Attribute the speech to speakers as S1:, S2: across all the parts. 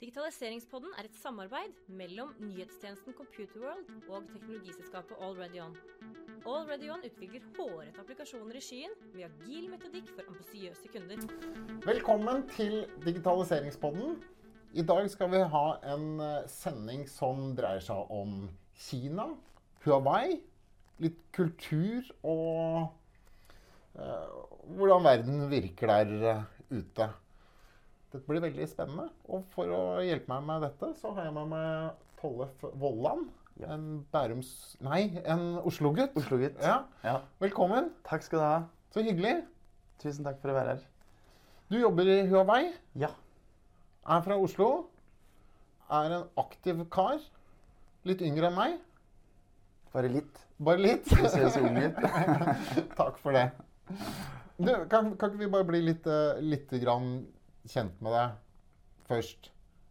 S1: Digitaliseringspodden er et samarbeid mellom nyhetstjenesten Computerworld og teknologiselskapet AlreadyOn. AlreadyOn utvikler hårete applikasjoner i skyen med agil metodikk for ambisiøse kunder.
S2: Velkommen til Digitaliseringspodden. I dag skal vi ha en eh, sending som dreier seg om Kina, Huawei, litt kultur og uh, hvordan verden virker der eh, ute. Dette blir veldig spennende. Og for å hjelpe meg med dette, så har jeg med meg Tollef Vollan.
S3: Ja.
S2: En Bærums Nei, en Oslo-gutt.
S3: Oslo-gutt.
S2: Ja.
S3: Ja.
S2: Velkommen.
S3: Takk skal du ha.
S2: Så hyggelig.
S3: Tusen takk for å være her.
S2: Du jobber i Huawei.
S3: Ja.
S2: Er fra Oslo. Er en aktiv kar. Litt yngre enn meg.
S3: Bare litt.
S2: Bare litt.
S3: Du ser så ung ut.
S2: Takk for det. Du, kan, kan ikke vi bare bli litt, eh, litt grann kjent med deg først?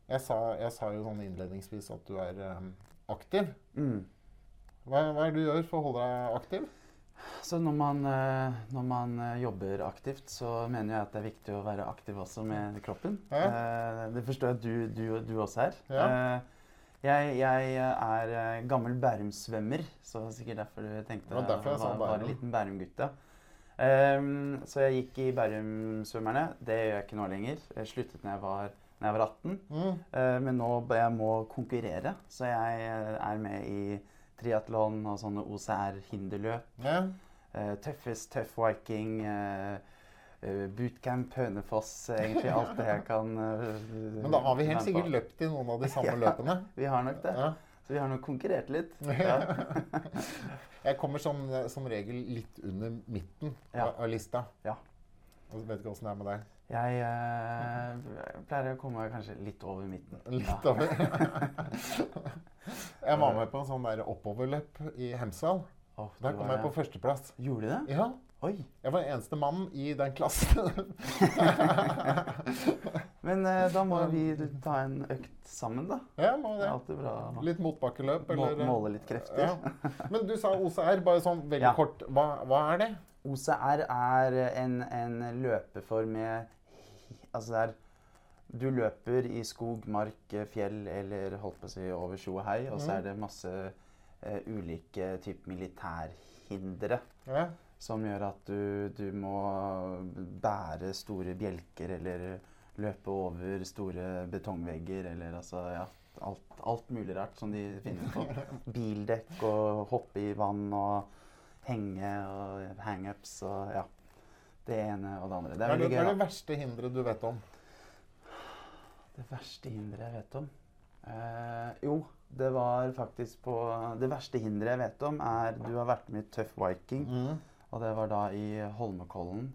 S2: Jeg sa, jeg sa jo sånn innledningsvis at du er um, aktiv.
S3: Mm.
S2: Hva, hva er det du gjør for å holde deg aktiv?
S3: Så når man, eh, når man eh, jobber aktivt, så mener jeg at det er viktig å være aktiv også med kroppen.
S2: Ja.
S3: Det forstår jeg at du, du, du også er.
S2: Ja.
S3: Jeg, jeg er gammel Bærum-svømmer, så det var sikkert derfor du tenkte
S2: Det var jeg
S3: var, var en liten Bærum-gutt. Ehm, så jeg gikk i Bærum-svømmerne. Det gjør jeg ikke nå lenger. Jeg sluttet når jeg var, når jeg var 18.
S2: Mm.
S3: Uh, men nå jeg må konkurrere, så jeg eh, er med i triatlon og sånne OCR-hinderløp.
S2: Ja.
S3: Uh, Tøffest, Tøff Viking, eh, bootcamp Hønefoss, egentlig alt det jeg kan
S2: Men da har vi helt sikkert løpt i noen av de samme
S3: Ja.
S2: løpene.
S3: Vi har nok det.
S2: Ja.
S3: Så vi har nok konkurrert litt. Ja.
S2: Jeg kommer som, som regel litt under midten
S3: Ja.
S2: av, av lista.
S3: Ja.
S2: Jeg vet ikke åssen det er med deg.
S3: Jeg eh, pleier å komme kanskje litt over midten.
S2: Litt
S3: Ja.
S2: over. jeg var med på en sånn der oppoverløp i Hemsedal.
S3: Oh,
S2: Der kom jeg på førsteplass.
S3: Gjorde du det?
S2: Ja,
S3: Oi.
S2: jeg var den eneste mannen i den klassen.
S3: Men eh, da må vi ta en økt sammen, da.
S2: ja, må
S3: Det
S2: det.
S3: er bra
S2: Litt motbakkeløp,
S3: må,
S2: eller?
S3: måle litt krefter.
S2: Ja. Men du sa OCR, bare sånn veldig
S3: Ja.
S2: kort. Hva, hva er det?
S3: OCR er en, en løpeform med Altså det er Du løper i skog, mark, fjell eller holdt på å si over tjo og hei, og så
S2: Mm.
S3: er det masse uh, ulike typer militærhindre
S2: Ja.
S3: Som gjør at du, du må bære store bjelker eller løpe over store betongvegger eller altså ja, alt, alt mulig rart som de finner på. Bildekk og hoppe i vann og henge og hangups og ja. Det ene og det andre. Det er
S2: er det, hva er det verste hinderet du vet om?
S3: Det verste hinderet jeg vet om eh, Jo, det var faktisk på Det verste hinderet jeg vet om, er Du har vært med i Tøff Viking.
S2: Mm.
S3: Og det var da i Holmenkollen.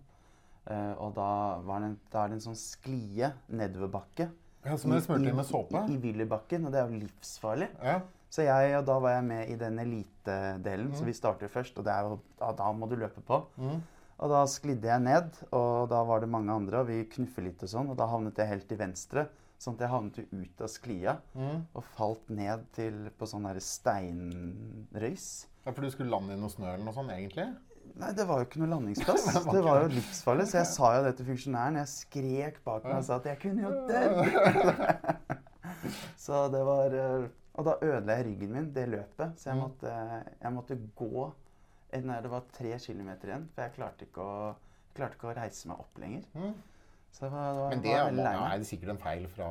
S3: Uh, og da, var det en, da er det en sånn sklie nedoverbakke.
S2: Ja, som dere smurte inn med såpe?
S3: I, i Willybakken, og det er jo livsfarlig.
S2: Ja.
S3: Så jeg, og da var jeg med i den elitedelen,
S2: Mm.
S3: så vi starter først. Og det er jo, da, da må du løpe på.
S2: Mm.
S3: Og da sklidde jeg ned, og da var det mange andre, og vi knuffet litt og sånn. Og da havnet jeg helt til venstre, sånn at jeg havnet jo ut av sklia.
S2: Mm.
S3: Og falt ned til, på sånn derre steinrøys.
S2: Ja, for du skulle lande i noe snø eller noe sånt, egentlig?
S3: Nei, det var jo ikke noe landingsplass.
S2: Det var
S3: Det jo
S2: det.
S3: livsfarlig. Så jeg sa jo det til funksjonæren. Jeg skrek bak meg og sa at jeg kunne jo dødd. så det var eh, Og da ødela jeg ryggen min det løpet. Så jeg
S2: Mm.
S3: måtte, jeg måtte gå nei, Det var tre kilometer igjen, for jeg klarte ikke å, klarte ikke å reise meg opp lenger.
S2: Mm.
S3: Så det var, det var,
S2: Men det
S3: var
S2: er, det sikkert en feil fra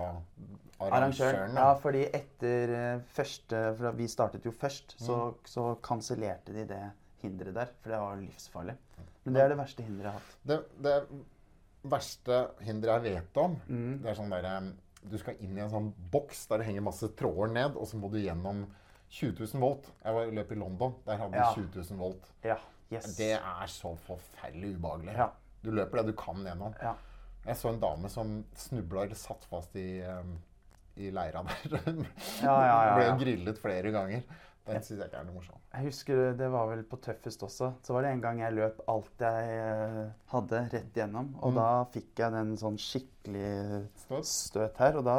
S3: Arrangøren. Ja, fordi etter eh, første for Vi startet jo først, så, så kansellerte de det hinderet der. For det var livsfarlig. Men det er det verste hinderet jeg har hatt.
S2: Det, det verste hinderet jeg vet om,
S3: Mm.
S2: det er sånn derre Du skal inn i en sånn boks der det henger masse tråder ned, og så må du gjennom 20 000 volt. Jeg var løp i London. Der hadde
S3: Ja.
S2: de 20 000 volt.
S3: Ja. Yes.
S2: Det er så forferdelig ubehagelig.
S3: Ja.
S2: Du løper det du kan gjennom.
S3: Ja.
S2: Jeg så en dame som snubla eller satt fast i, i leira der.
S3: Ja, ja, ja,
S2: Ble grillet flere ganger. Den syns jeg ikke er noe morsom.
S3: Jeg husker det var vel på tøffest også. Så var det en gang jeg løp alt jeg eh, hadde rett igjennom. Og
S2: Mm.
S3: da fikk jeg den sånn skikkelig
S2: Støt?
S3: her. Og da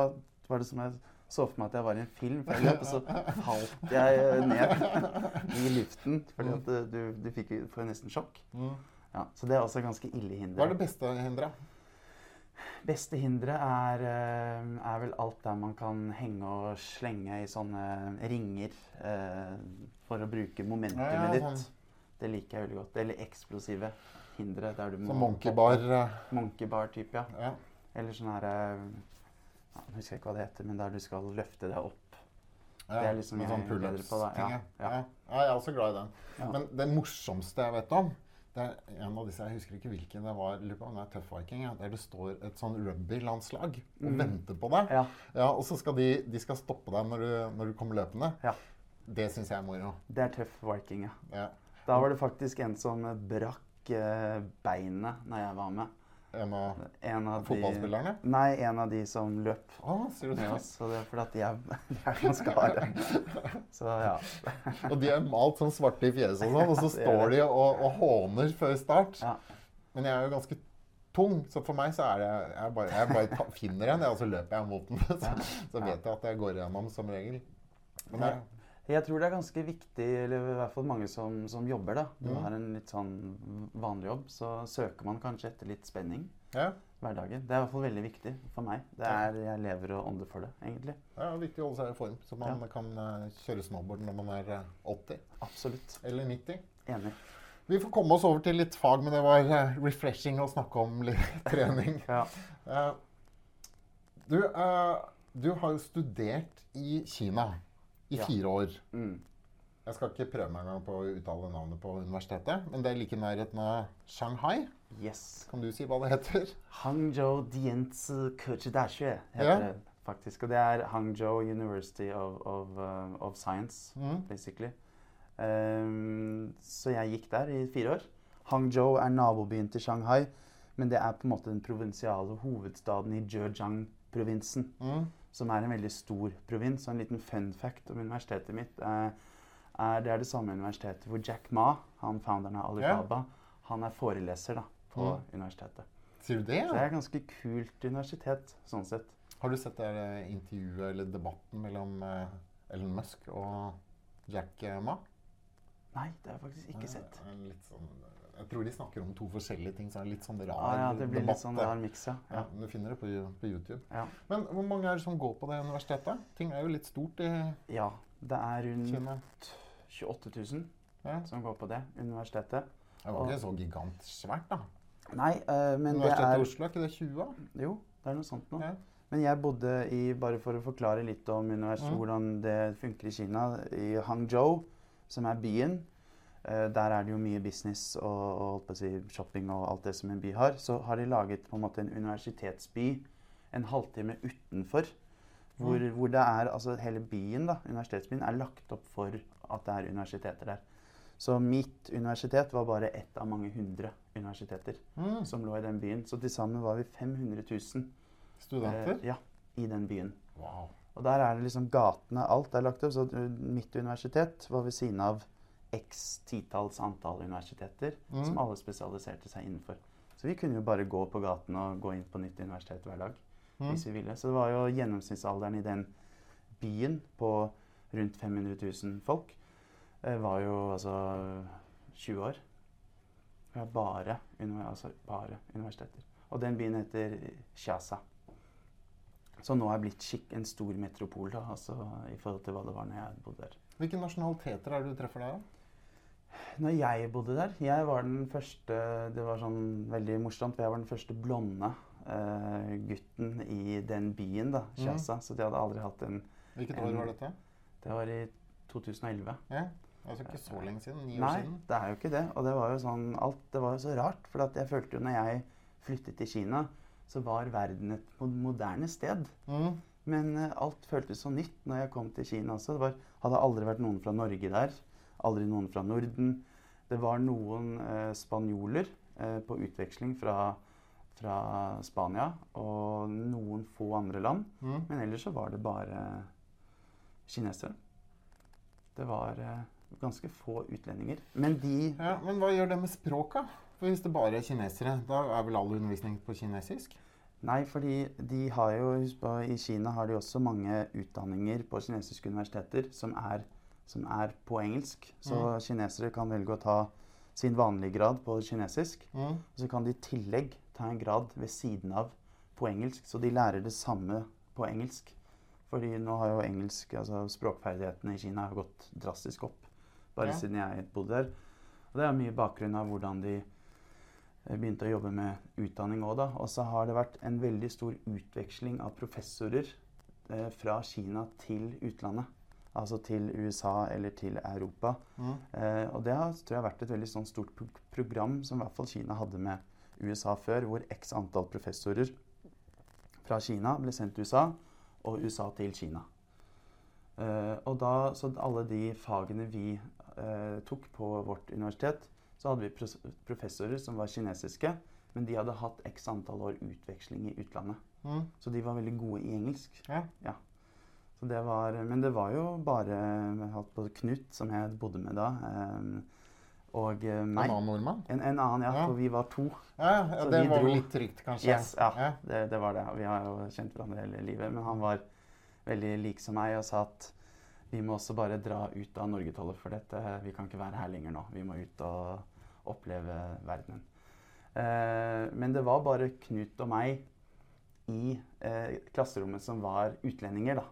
S3: var det som jeg så for meg at jeg var i en film. For jeg løp, og så falt jeg eh, ned i luften. Fordi at eh, du, du fikk jo nesten sjokk.
S2: Mm.
S3: Ja, så det er også ganske ille hinder.
S2: Hva er det beste hinderet?
S3: Beste hinderet er, eh, er vel alt der man kan henge og slenge i sånne ringer eh, for å bruke momentumet
S2: Ja,
S3: ditt.
S2: sånn.
S3: Det liker jeg veldig godt. Eller eksplosive hindre. Der du må
S2: Som monkey bar. eh,
S3: Monkey bar type, ja.
S2: Ja.
S3: Eller sånn her Jeg ja, husker ikke hva det heter, men der du skal løfte deg opp.
S2: Ja,
S3: Det er liksom
S2: sånn pull-ups-ting.
S3: Ja,
S2: Ja,
S3: ja.
S2: ja. jeg er også glad i den.
S3: Ja.
S2: Men det morsomste jeg vet om, det er en av disse, jeg husker ikke hvilken det var, det er Tøff Viking, ja, der det står et sånn rugbylandslag og
S3: Mm.
S2: venter på deg.
S3: Ja,
S2: Ja, og så skal de, de skal stoppe deg når du, når du kommer løpende.
S3: Ja.
S2: Det syns jeg er moro.
S3: det er tøff viking, ja.
S2: Ja.
S3: Da var det faktisk en som brakk eh, beinet når jeg var med.
S2: En av
S3: En av de. Nei, en av de som løp.
S2: ah, du det?
S3: Ja, så det er fordi at de er, de er ganske harde. Så ja.
S2: Og de er malt sånn svarte i fjeset og sånn, og så står de og, og håner før start.
S3: ja.
S2: Men jeg er jo ganske tung, så for meg så er det Jeg bare, jeg bare finner en, og så løper jeg mot den. Så, så vet jeg at jeg går gjennom som regel. Men jeg,
S3: Jeg tror det er ganske viktig, eller i hvert fall mange som, som jobber, da. Du
S2: Mm.
S3: har en litt sånn vanlig jobb, så søker man kanskje etter litt spenning.
S2: ja,
S3: Hverdagen. Det er i hvert fall veldig viktig for meg. Det er, Jeg lever og ånder for det, egentlig.
S2: det er viktig å holde seg i form, så man kan eh, kjøre snowboard når man er eh, 80
S3: Absolutt.
S2: eller 90.
S3: Enig.
S2: Vi får komme oss over til litt fag, men det var eh, refreshing å snakke om litt trening.
S3: Ja.
S2: Eh, du, eh, du har jo studert i Kina i
S3: Ja.
S2: fire år.
S3: Mm.
S2: Jeg skal ikke prøve meg engang på å uttale navnet på universitetet, men det er like i nærheten av Shanghai.
S3: Yes.
S2: Kan du si hva det heter?
S3: Hangzhou Dianzi Kechidashue heter
S2: Ja.
S3: det faktisk. Og det er Hangzhou University of, of, uh, of Science,
S2: Mm.
S3: basically. Um, så jeg gikk der i fire år. Hangzhou er nabobyen til Shanghai, men det er på en måte den provinsiale hovedstaden i Zhejiang-provinsen.
S2: Mm.
S3: som er en veldig stor provins. Og en liten fun fact om universitetet mitt er, er det er det samme universitetet hvor Jack Ma, han founderen av Alibaba, han er foreleser da, på
S2: Mm.
S3: universitetet.
S2: Sier du det?
S3: Så det er et ganske kult universitet, sånn sett.
S2: Har du sett det eh, intervjuet eller debatten mellom eh, Elon Musk og Jack eh, Ma?
S3: Nei, det har jeg faktisk ikke sett.
S2: Litt sånn, jeg tror de snakker om to forskjellige ting, så det er litt sånn rar
S3: Ah, ja, det blir litt sånn rar mix, ja.
S2: Ja,
S3: ja.
S2: du finner det på, på YouTube.
S3: Ja.
S2: Men hvor mange er det som går på det universitetet? Ting er jo litt stort i
S3: ja. Det er rundt
S2: Kina.
S3: 28 000
S2: Ja.
S3: som går på det universitetet.
S2: Det var ikke så gigantsvært, da.
S3: Nei, uh, men det
S2: Universitetet i
S3: er
S2: Oslo, er ikke det 20?
S3: Jo, det er noe sånt.
S2: Ja.
S3: Men jeg bodde i, bare for å forklare litt om universet,
S2: Mm.
S3: hvordan det funker i Kina, i Hangzhou, som er byen. Eh, der er det jo mye business og, og si, shopping og alt det som en by har. Så har de laget på en måte en universitetsby en halvtime utenfor. Hvor,
S2: Mm.
S3: hvor det er, altså hele byen, da, universitetsbyen, er lagt opp for at det er universiteter der. Så mitt universitet var bare ett av mange hundre universiteter
S2: Mm.
S3: som lå i den byen. Så til sammen var vi 500 000
S2: Studenter?
S3: Eh, ja, i den byen.
S2: Wow.
S3: Og der er det liksom gatene, alt er lagt opp. Så uh, mitt universitet var ved siden av x titalls antall universiteter
S2: Mm.
S3: som alle spesialiserte seg innenfor. Så vi kunne jo bare gå på gaten og gå inn på nytt universitet hver dag
S2: Mm.
S3: hvis vi ville. Så det var jo gjennomsnittsalderen i den byen på rundt 500 000 folk eh, var jo altså 20 år. Vi har bare, altså bare universiteter. Og den byen heter Shaza. Så nå er blitt skikk en stor metropol da, altså, i forhold til hva det var når jeg bodde der.
S2: Hvilke nasjonaliteter er det du treffer der? da?
S3: Når jeg bodde der Jeg var den første Det var sånn veldig morsomt, for jeg var den første blonde uh, gutten i den byen, da, Shasa. Så de hadde aldri hatt en
S2: Hvilket
S3: En-
S2: år var dette?
S3: Det var i 2011.
S2: Ja, altså ikke så lenge siden. Ni år
S3: Nei,
S2: siden.
S3: det er jo ikke det. Og det var jo sånn Alt det var jo så rart. For at jeg følte jo når jeg flyttet til Kina, så var verden et moderne sted.
S2: Mm.
S3: Men uh, alt føltes så nytt når jeg kom til Kina også. Det var, hadde aldri vært noen fra Norge der. Aldri noen fra Norden. Det var noen eh, spanjoler eh, på utveksling fra, fra Spania og noen få andre land.
S2: Mm.
S3: Men ellers så var det bare kinesere. Det var eh, ganske få utlendinger. Men de
S2: Ja, men hva gjør det med språket? For hvis det bare er kinesere, da er vel all undervisning på kinesisk?
S3: Nei, fordi de har jo I Kina har de også mange utdanninger på kinesiske universiteter som er, som er på engelsk. Så
S2: Mm.
S3: kinesere kan velge å ta sin vanlige grad på kinesisk.
S2: Mm.
S3: Og så kan de i tillegg ta en grad ved siden av på engelsk. Så de lærer det samme på engelsk. Fordi nå har jo engelsk, altså språkferdighetene i Kina har gått drastisk opp bare
S2: Ja.
S3: siden jeg bodde der. Og det er mye bakgrunn av hvordan de eh, begynte å jobbe med utdanning òg, da. Og så har det vært en veldig stor utveksling av professorer eh, fra Kina til utlandet. Altså til USA eller til Europa.
S2: Mm.
S3: Eh, og det har tror jeg, vært et veldig sånn stort pro program som i hvert fall Kina hadde med USA før, hvor x antall professorer fra Kina ble sendt til USA, og USA til Kina. Eh, og da, så alle de fagene vi eh, tok på vårt universitet, så hadde vi professorer som var kinesiske, men de hadde hatt x antall år utveksling i utlandet.
S2: Mm.
S3: Så de var veldig gode i engelsk.
S2: Ja.
S3: Så det var, men det var jo bare på Knut, som jeg bodde med da, eh, og meg.
S2: En annen nordmann?
S3: En, en annen, ja,
S2: Ja.
S3: for vi var to.
S2: Ja, ja, det var
S3: dro-
S2: litt trygt, kanskje?
S3: Yes, ja,
S2: Ja.
S3: Det, det var det. Vi har jo kjent hverandre hele livet. Men han var veldig lik som meg og sa at vi må også bare dra ut av Norgetollet, for dette, vi kan ikke være her lenger nå. Vi må ut og oppleve verdenen. Eh, men det var bare Knut og meg i eh, klasserommet som var utlendinger, da.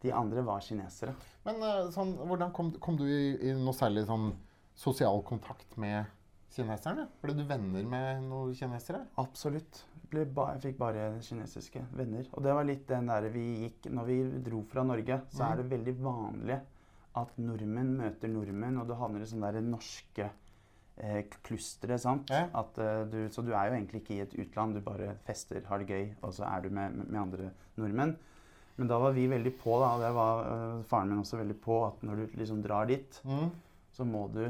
S3: De andre var kinesere.
S2: Men eh, sånn, hvordan kom, kom du i, i noe særlig sånn sosial kontakt med kineserne? Ble du venner med noen kinesere?
S3: Absolutt. Ba, jeg fikk bare kinesiske venner. Og det var litt den der vi gikk Når vi dro fra Norge, så er det veldig vanlig at nordmenn møter nordmenn, og du havner i sånne der norske eh, klustre, sant?
S2: Ja.
S3: At, uh, du, så du er jo egentlig ikke i et utland, du bare fester, har det gøy, og så er du med, med andre nordmenn. Men da var vi veldig på, da, og det var uh, faren min også veldig på, at når du liksom drar dit,
S2: Mm.
S3: så må du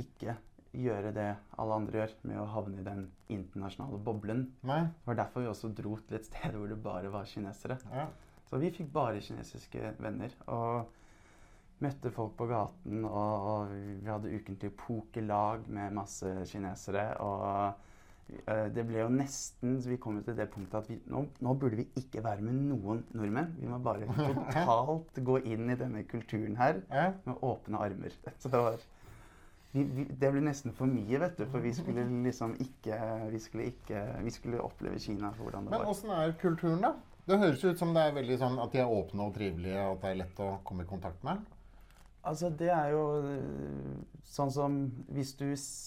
S3: ikke gjøre det alle andre gjør, med å havne i den internasjonale boblen.
S2: Nei?
S3: Det var derfor vi også dro til et sted hvor det bare var kinesere.
S2: Ja.
S3: Så vi fikk bare kinesiske venner. Og møtte folk på gaten, og, og vi hadde ukentlig pokerlag med masse kinesere. Og det ble jo nesten Så vi kom til det punktet at vi, nå, nå burde vi ikke være med noen nordmenn. Vi må bare totalt gå inn i denne kulturen her med åpne armer. Så det var vi, vi, det ble nesten for mye, vet du. For vi skulle liksom ikke Vi skulle, ikke, vi skulle oppleve Kina for hvordan det
S2: Men
S3: var.
S2: åssen er kulturen, da? Det høres ut som det er veldig sånn at de er åpne og trivelige, og at det er lett å komme i kontakt med.
S3: Altså, det er jo øh, sånn som hvis du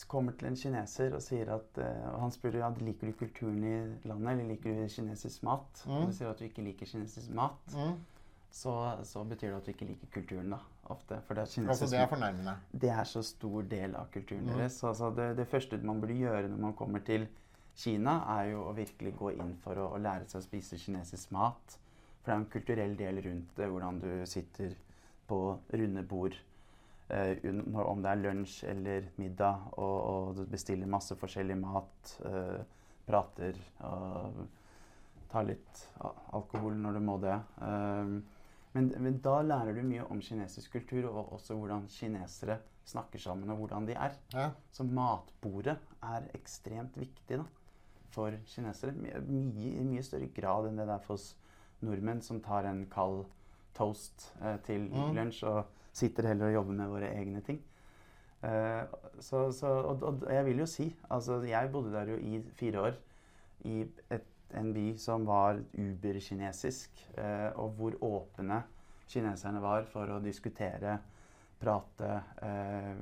S3: kommer til en kineser og sier at øh, og Han spør ja, liker du kulturen i landet, eller liker du kinesisk mat.
S2: Mm.
S3: Og du sier at du ikke liker kinesisk mat,
S2: Mm.
S3: så, så betyr det at du ikke liker kulturen, da. Ofte. For det er
S2: Altså,
S3: kinesisk
S2: det er fornærmende.
S3: det er så stor del av kulturen
S2: Mm.
S3: deres. Altså det, det første man burde gjøre når man kommer til Kina, er jo å virkelig gå inn for å, å lære seg å spise kinesisk mat. For det er en kulturell del rundt det, hvordan du sitter på runde bord. eh, om det er lunsj eller middag, og, og bestiller masse forskjellig mat. eh, prater og tar litt alkohol når du må det. Um, men, men da lærer du mye om kinesisk kultur, og også hvordan kinesere snakker sammen, og hvordan de er.
S2: Ja.
S3: Så matbordet er ekstremt viktig da, for kinesere. I Mye, mye større grad enn det det er for oss nordmenn, som tar en kald toast eh, til
S2: Mm.
S3: lunsj og sitter heller og jobber med våre egne ting. Eh, så, så, og, og jeg vil jo si altså Jeg bodde der jo i fire år i et, en by som var uberkinesisk, eh, og hvor åpne kineserne var for å diskutere, prate. Eh,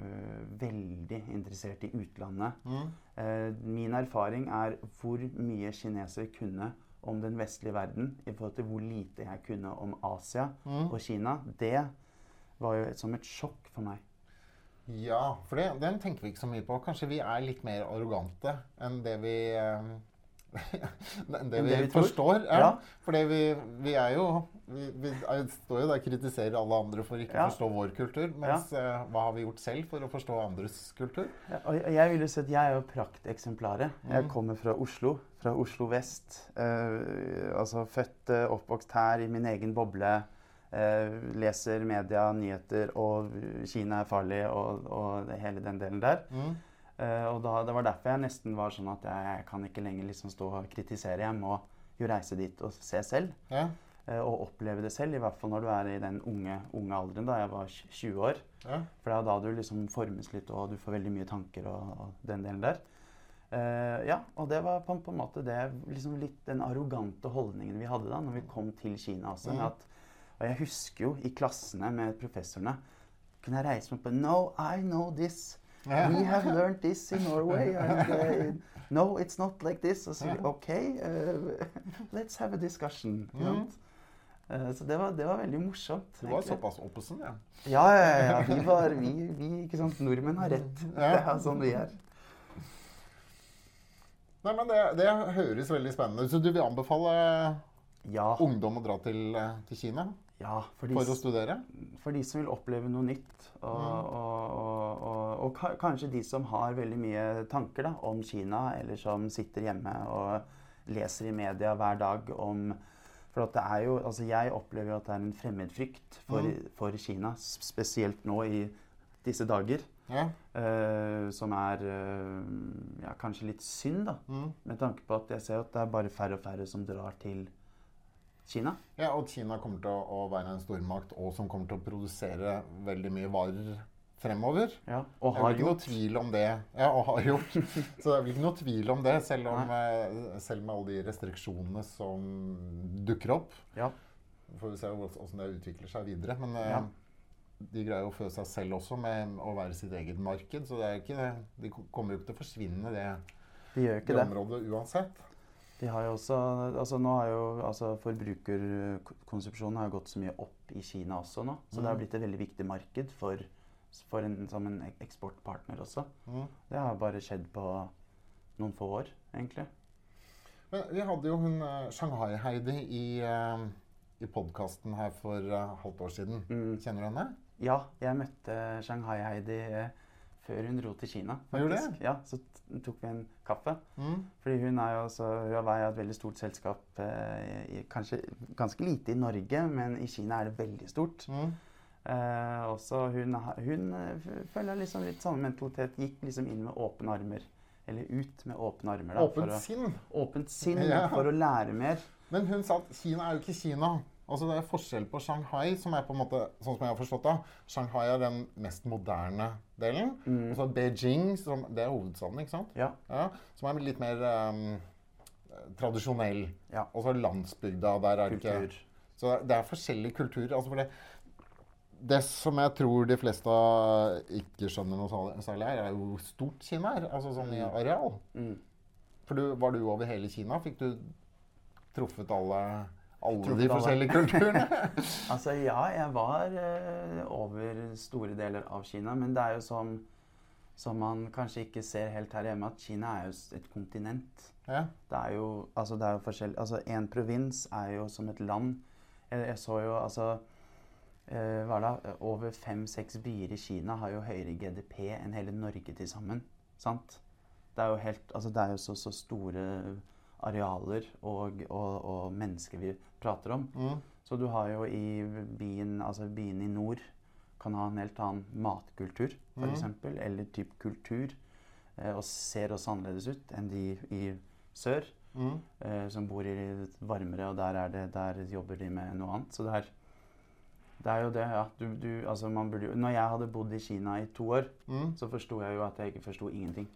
S3: veldig interessert i utlandet.
S2: Mm.
S3: Eh, min erfaring er hvor mye kinesere kunne om den vestlige verden i forhold til hvor lite jeg kunne om Asia
S2: Mm.
S3: og Kina. Det var jo som et sjokk for meg.
S2: Ja, for det, den tenker vi ikke så mye på. Kanskje vi er litt mer arrogante enn det vi eh, enn det vi,
S3: vi
S2: forstår. Ja.
S3: Ja.
S2: Fordi vi, vi er jo Vi, vi står jo der og kritiserer alle andre for ikke å
S3: Ja.
S2: forstå vår kultur. Mens eh, hva har vi gjort selv for å forstå andres kultur?
S3: Ja, jeg vil jo si at jeg er jo prakteksemplaret. Jeg
S2: Mm.
S3: kommer fra Oslo, fra Oslo vest. Eh, altså født, eh, oppvokst her i min egen boble. Eh, leser media, nyheter, og Kina er farlig, og, og det- hele den delen der.
S2: Mm.
S3: Eh, og da, det var derfor jeg nesten var sånn at jeg, jeg kan ikke lenger liksom stå og kritisere. Jeg må jo reise dit og se selv.
S2: Ja.
S3: eh, og oppleve det selv. I hvert fall når du er i den unge, unge alderen. Da jeg var 20 år.
S2: Ja.
S3: For det er da du liksom formes litt, og du får veldig mye tanker og, og den delen der. Eh, ja, og det var på, på en måte det, liksom litt den arrogante holdningen vi hadde da når vi kom til Kina også.
S2: Mm.
S3: At, og jeg husker jo i klassene med professorene kunne jeg reise meg opp på No, I know this. We have learned this in Norway. And, uh, no, it's not like this. Og så. OK, uh, let's have a discussion.
S2: Mm.
S3: Eh, så det var, det var veldig morsomt.
S2: Du var
S3: egentlig.
S2: såpass oppesen, ja.
S3: Ja, ja, ja. Vi var vi, vi? Nordmenn har rett. Det er sånn vi er.
S2: Nei, men det, det høres veldig spennende ut. Så du vil anbefale
S3: Ja.
S2: ungdom å dra til, til Kina
S3: ja for, de,
S2: for å studere?
S3: for de som vil oppleve noe nytt. Og, og, og, og, og kanskje de som har veldig mye tanker da, om Kina, eller som sitter hjemme og leser i media hver dag om For at det er jo, altså jeg opplever jo at det er en fremmedfrykt for,
S2: Mm.
S3: for Kina, spesielt nå i disse dager.
S2: Ja.
S3: eh, som er uh, ja, kanskje litt synd, da.
S2: Mm.
S3: Med tanke på at jeg ser at det er bare færre og færre som drar til Kina.
S2: ja, og Kina kommer til å, være en stormakt og som kommer til å produsere veldig mye varer fremover.
S3: Ja, og har
S2: ikke noe
S3: gjort.
S2: tvil om det. Ja, og har gjort. Så det vel ikke noe tvil om det, selv, om, eh, selv med alle de restriksjonene som dukker opp.
S3: Ja.
S2: Får vi se hvordan det utvikler seg videre. Men
S3: Ja.
S2: De greier å fø seg selv også med å være sitt eget marked. Så det er ikke, de kommer jo ikke til å forsvinne, det,
S3: De
S2: det
S3: det.
S2: området uansett.
S3: De har jo også, altså nå har jo altså Forbrukerkonsepsjonen har jo gått så mye opp i Kina også nå. Så det har
S2: Mm.
S3: blitt et veldig viktig marked for, for en, som en eksportpartner også.
S2: Mm.
S3: Det har bare skjedd på noen få år, egentlig.
S2: Men vi hadde jo hun eh, Shanghai-Heidi i, uh, i podkasten her for eh, halvt år siden.
S3: Mm.
S2: Kjenner du henne?
S3: Ja, jeg møtte Shanghai-Heidi eh, før hun dro til Kina. Faktisk. Ja, Så tok vi en kaffe.
S2: Mm.
S3: Fordi hun er jo også, Huawei er et veldig stort selskap. Eh, i, kanskje ganske lite i Norge, men i Kina er det veldig stort.
S2: Mm.
S3: Eh, også hun, hun eh, følger liksom litt samme mentalitet. Gikk liksom inn med åpne armer. Eller ut med åpne armer. Da,
S2: Åpent
S3: for å,
S2: sinn.
S3: åpent sinn
S2: Ja.
S3: for å lære mer.
S2: Men hun sa at Kina er jo ikke Kina. Altså Det er forskjell på Shanghai, som er på en måte, sånn som jeg har forstått det. Shanghai er den mest moderne delen.
S3: Mm.
S2: Og så Beijing, som, det er hovedstaden, ikke sant?
S3: Ja.
S2: Ja, Som er litt mer um, tradisjonell.
S3: Ja.
S2: Og så landsbygda, der er det ikke
S3: Kultur.
S2: Så det er- forskjellig kultur. Altså for det, det som jeg tror de fleste ikke skjønner noe særlig- særlig her, er jo stort Kina er. Altså sånn i areal.
S3: Mm.
S2: For du, var du over hele Kina? Fikk du truffet alle, alle de forskjellige kulturene?
S3: Altså ja, jeg var uh, over store deler av Kina, men det er jo som, som man kanskje ikke ser helt her hjemme, at Kina er jo et kontinent.
S2: ja.
S3: Det er jo, altså det er jo forskjellig, altså en provins er jo som et land. Jeg, jeg så jo, altså, uh, hva da? over fem-seks byer i Kina har jo høyere GDP enn hele Norge til sammen, sant? Det er jo helt, altså det er jo så, så store arealer og, og, og mennesker vi prater om.
S2: Mm.
S3: Så du har jo i byen, altså byen i nord kan ha en helt annen matkultur, for mm. eller type kultur, eh, og ser også annerledes ut enn de i sør,
S2: Mm.
S3: eh, som bor i varmere, og der, er det, der jobber de med noe annet. Så det er, det er jo det, ja. Du, du, altså man burde jo, når jeg hadde bodd i Kina i to år,
S2: Mm.
S3: så forsto jeg jo at jeg ikke forsto ingenting.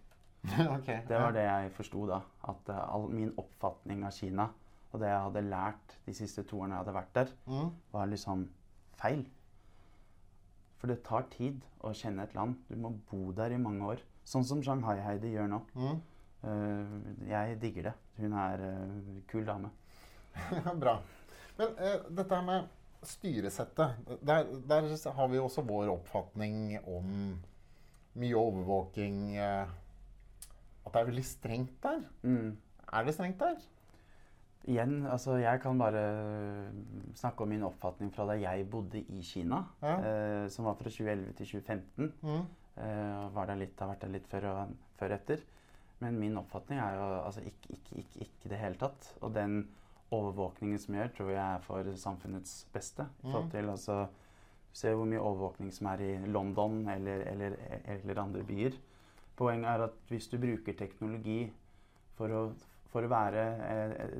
S2: ok.
S3: Det var det jeg forsto da. At eh, all min oppfatning av Kina, og det jeg hadde lært de siste to årene jeg hadde vært der,
S2: Mm.
S3: var liksom feil. For det tar tid å kjenne et land. Du må bo der i mange år. Sånn som Shanghai-Heidi gjør nå.
S2: Mm.
S3: Uh, jeg digger det. Hun er en kul dame.
S2: Bra. Men uh, dette her med styresettet der, der har vi også vår oppfatning om mye overvåking. Eh, at det er veldig strengt der.
S3: Mm.
S2: Er det strengt der?
S3: Igjen, altså jeg kan bare snakke om min oppfatning fra da jeg bodde i Kina.
S2: Ja.
S3: eh, som var fra 2011 til 2015.
S2: Mm.
S3: Eh, var der litt, har vært der litt før og før etter. Men min oppfatning er jo altså ikke, ikke, ikke, ikke det hele tatt. Og den overvåkningen som gjør, tror jeg er for samfunnets beste. I
S2: Mm.
S3: forhold til altså Se hvor mye overvåkning som er i London eller, eller, eller andre byer. Poenget er at hvis du bruker teknologi for å, for å være eh,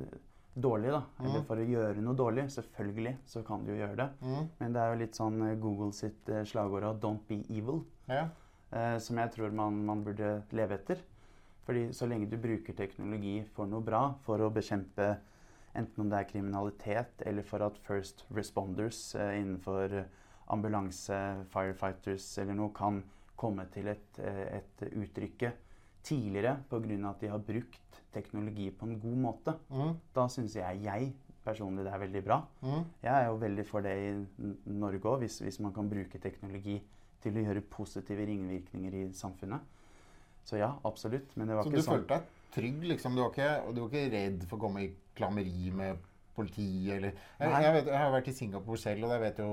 S3: dårlig, da, eller
S2: Mm.
S3: for å gjøre noe dårlig, selvfølgelig så kan du jo gjøre det.
S2: Mm.
S3: Men det er jo litt sånn eh, Google sitt eh, slagord av 'don't be evil'.
S2: Ja.
S3: eh, som jeg tror man, man burde leve etter. Fordi så lenge du bruker teknologi for noe bra, for å bekjempe enten om det er kriminalitet, eller for at first responders eh, innenfor ambulanse, firefighters eller noe kan komme til et, eh, et uttrykke tidligere pga. at de har brukt teknologi på en god måte,
S2: Mm.
S3: da syns jeg, jeg personlig det er veldig bra.
S2: Mm.
S3: Jeg er jo veldig for det i Norge òg, hvis, hvis man kan bruke teknologi til å gjøre positive ringvirkninger i samfunnet. Så ja, absolutt. Men det var
S2: Så
S3: ikke
S2: du
S3: sånn
S2: følte deg trygg, liksom? Du var ikke, du var ikke redd for å komme i klammeri med politiet, eller jeg, jeg, vet, jeg har vært i Singapore selv, og jeg vet jo